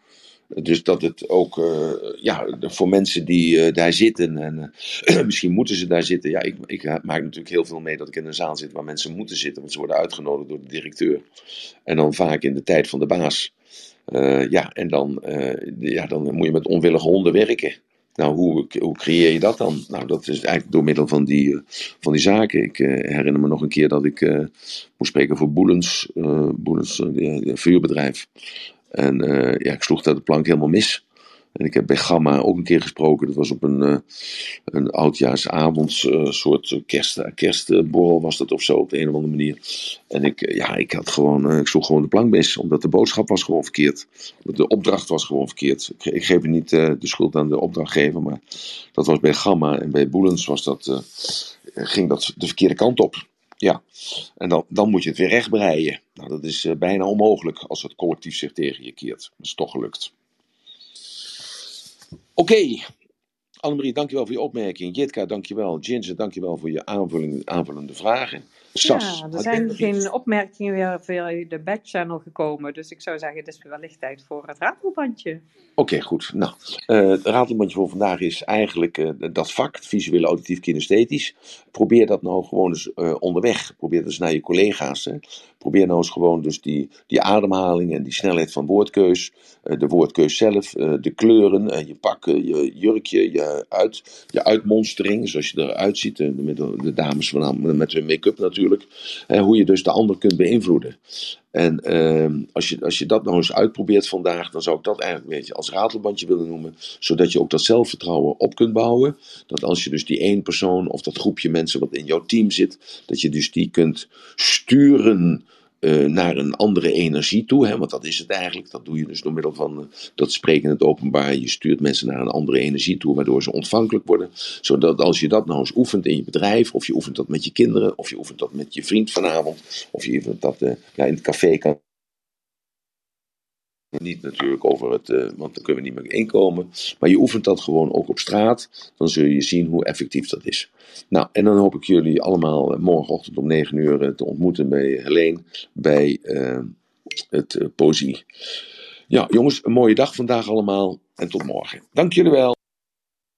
Speaker 1: Dus dat het ook uh, ja, voor mensen die uh, daar zitten, en uh, misschien moeten ze daar zitten. Ja, ik, ik, maak natuurlijk heel veel mee dat ik in een zaal zit waar mensen moeten zitten, want ze worden uitgenodigd door de directeur. En dan vaak in de tijd van de baas. Ja, en dan, ja, dan moet je met onwillige honden werken. Nou, hoe, hoe creëer je dat dan? Nou, dat is eigenlijk door middel van die, van die zaken. Ik herinner me nog een keer dat ik moest spreken voor Boelens, Boelens uh, vuurbedrijf. En ja, ik sloeg daar de plank helemaal mis. En ik heb bij Gamma ook een keer gesproken. Dat was op een, uh, een oudjaarsavond, uh, soort kerst, kerstborrel was dat of zo, op de een of andere manier. En ik, ja, ik, had gewoon, ik sloeg gewoon de plank mis, omdat de boodschap was gewoon verkeerd. De opdracht was gewoon verkeerd. Ik, ik geef niet de schuld aan de opdrachtgever, maar dat was bij Gamma. En bij Boelens was dat, ging dat de verkeerde kant op. Ja, en dan, dan moet je het weer rechtbreien. Nou, dat is uh, bijna onmogelijk als het collectief zich tegen je keert. Dat is toch gelukt. Oké, okay. Dankjewel voor je opmerking. Jitka, dankjewel. Ginger, dankjewel voor je aanvullende vragen. Sas,
Speaker 2: ja, er zijn geen opmerkingen weer via de backchannel gekomen. Dus ik zou zeggen, het is wellicht tijd voor het ratelbandje.
Speaker 1: Oké, okay, goed. Nou, uh, het ratelbandje voor vandaag is eigenlijk uh, dat vak, visueel, auditief, kinesthetisch. Probeer dat nou gewoon eens uh, onderweg. Probeer dus naar je collega's. Hè. Probeer nou eens gewoon dus die, die ademhaling en die snelheid van woordkeus. uh, de woordkeus zelf, uh, de kleuren, je pak, je jurkje, je, uit, je uitmonstering. Zoals je eruit ziet, de, de dames met hun make-up natuurlijk. Hoe je dus de ander kunt beïnvloeden. En uh, als, je, als je dat nou eens uitprobeert vandaag, dan zou ik dat eigenlijk een beetje als ratelbandje willen noemen. Zodat je ook dat zelfvertrouwen op kunt bouwen. Dat als je dus die één persoon of dat groepje mensen wat in jouw team zit, dat je dus die kunt sturen uh, naar een andere energie toe. Hè? Want dat is het eigenlijk. Dat doe je dus door middel van uh, dat spreken in het openbaar. Je stuurt mensen naar een andere energie toe, waardoor ze ontvankelijk worden. Zodat als je dat nou eens oefent in je bedrijf, of je oefent dat met je kinderen, of je oefent dat met je vriend vanavond, of je oefent dat uh, ja, in het café kan. Niet natuurlijk over het, uh, want dan kunnen we niet meer inkomen. Maar je oefent dat gewoon ook op straat. Dan zul je zien hoe effectief dat is. Nou, en dan hoop ik jullie allemaal morgenochtend om 9 uur te ontmoeten bij Helene. Bij het uh. Ja, jongens, een mooie dag vandaag allemaal. En tot morgen. Dank jullie wel.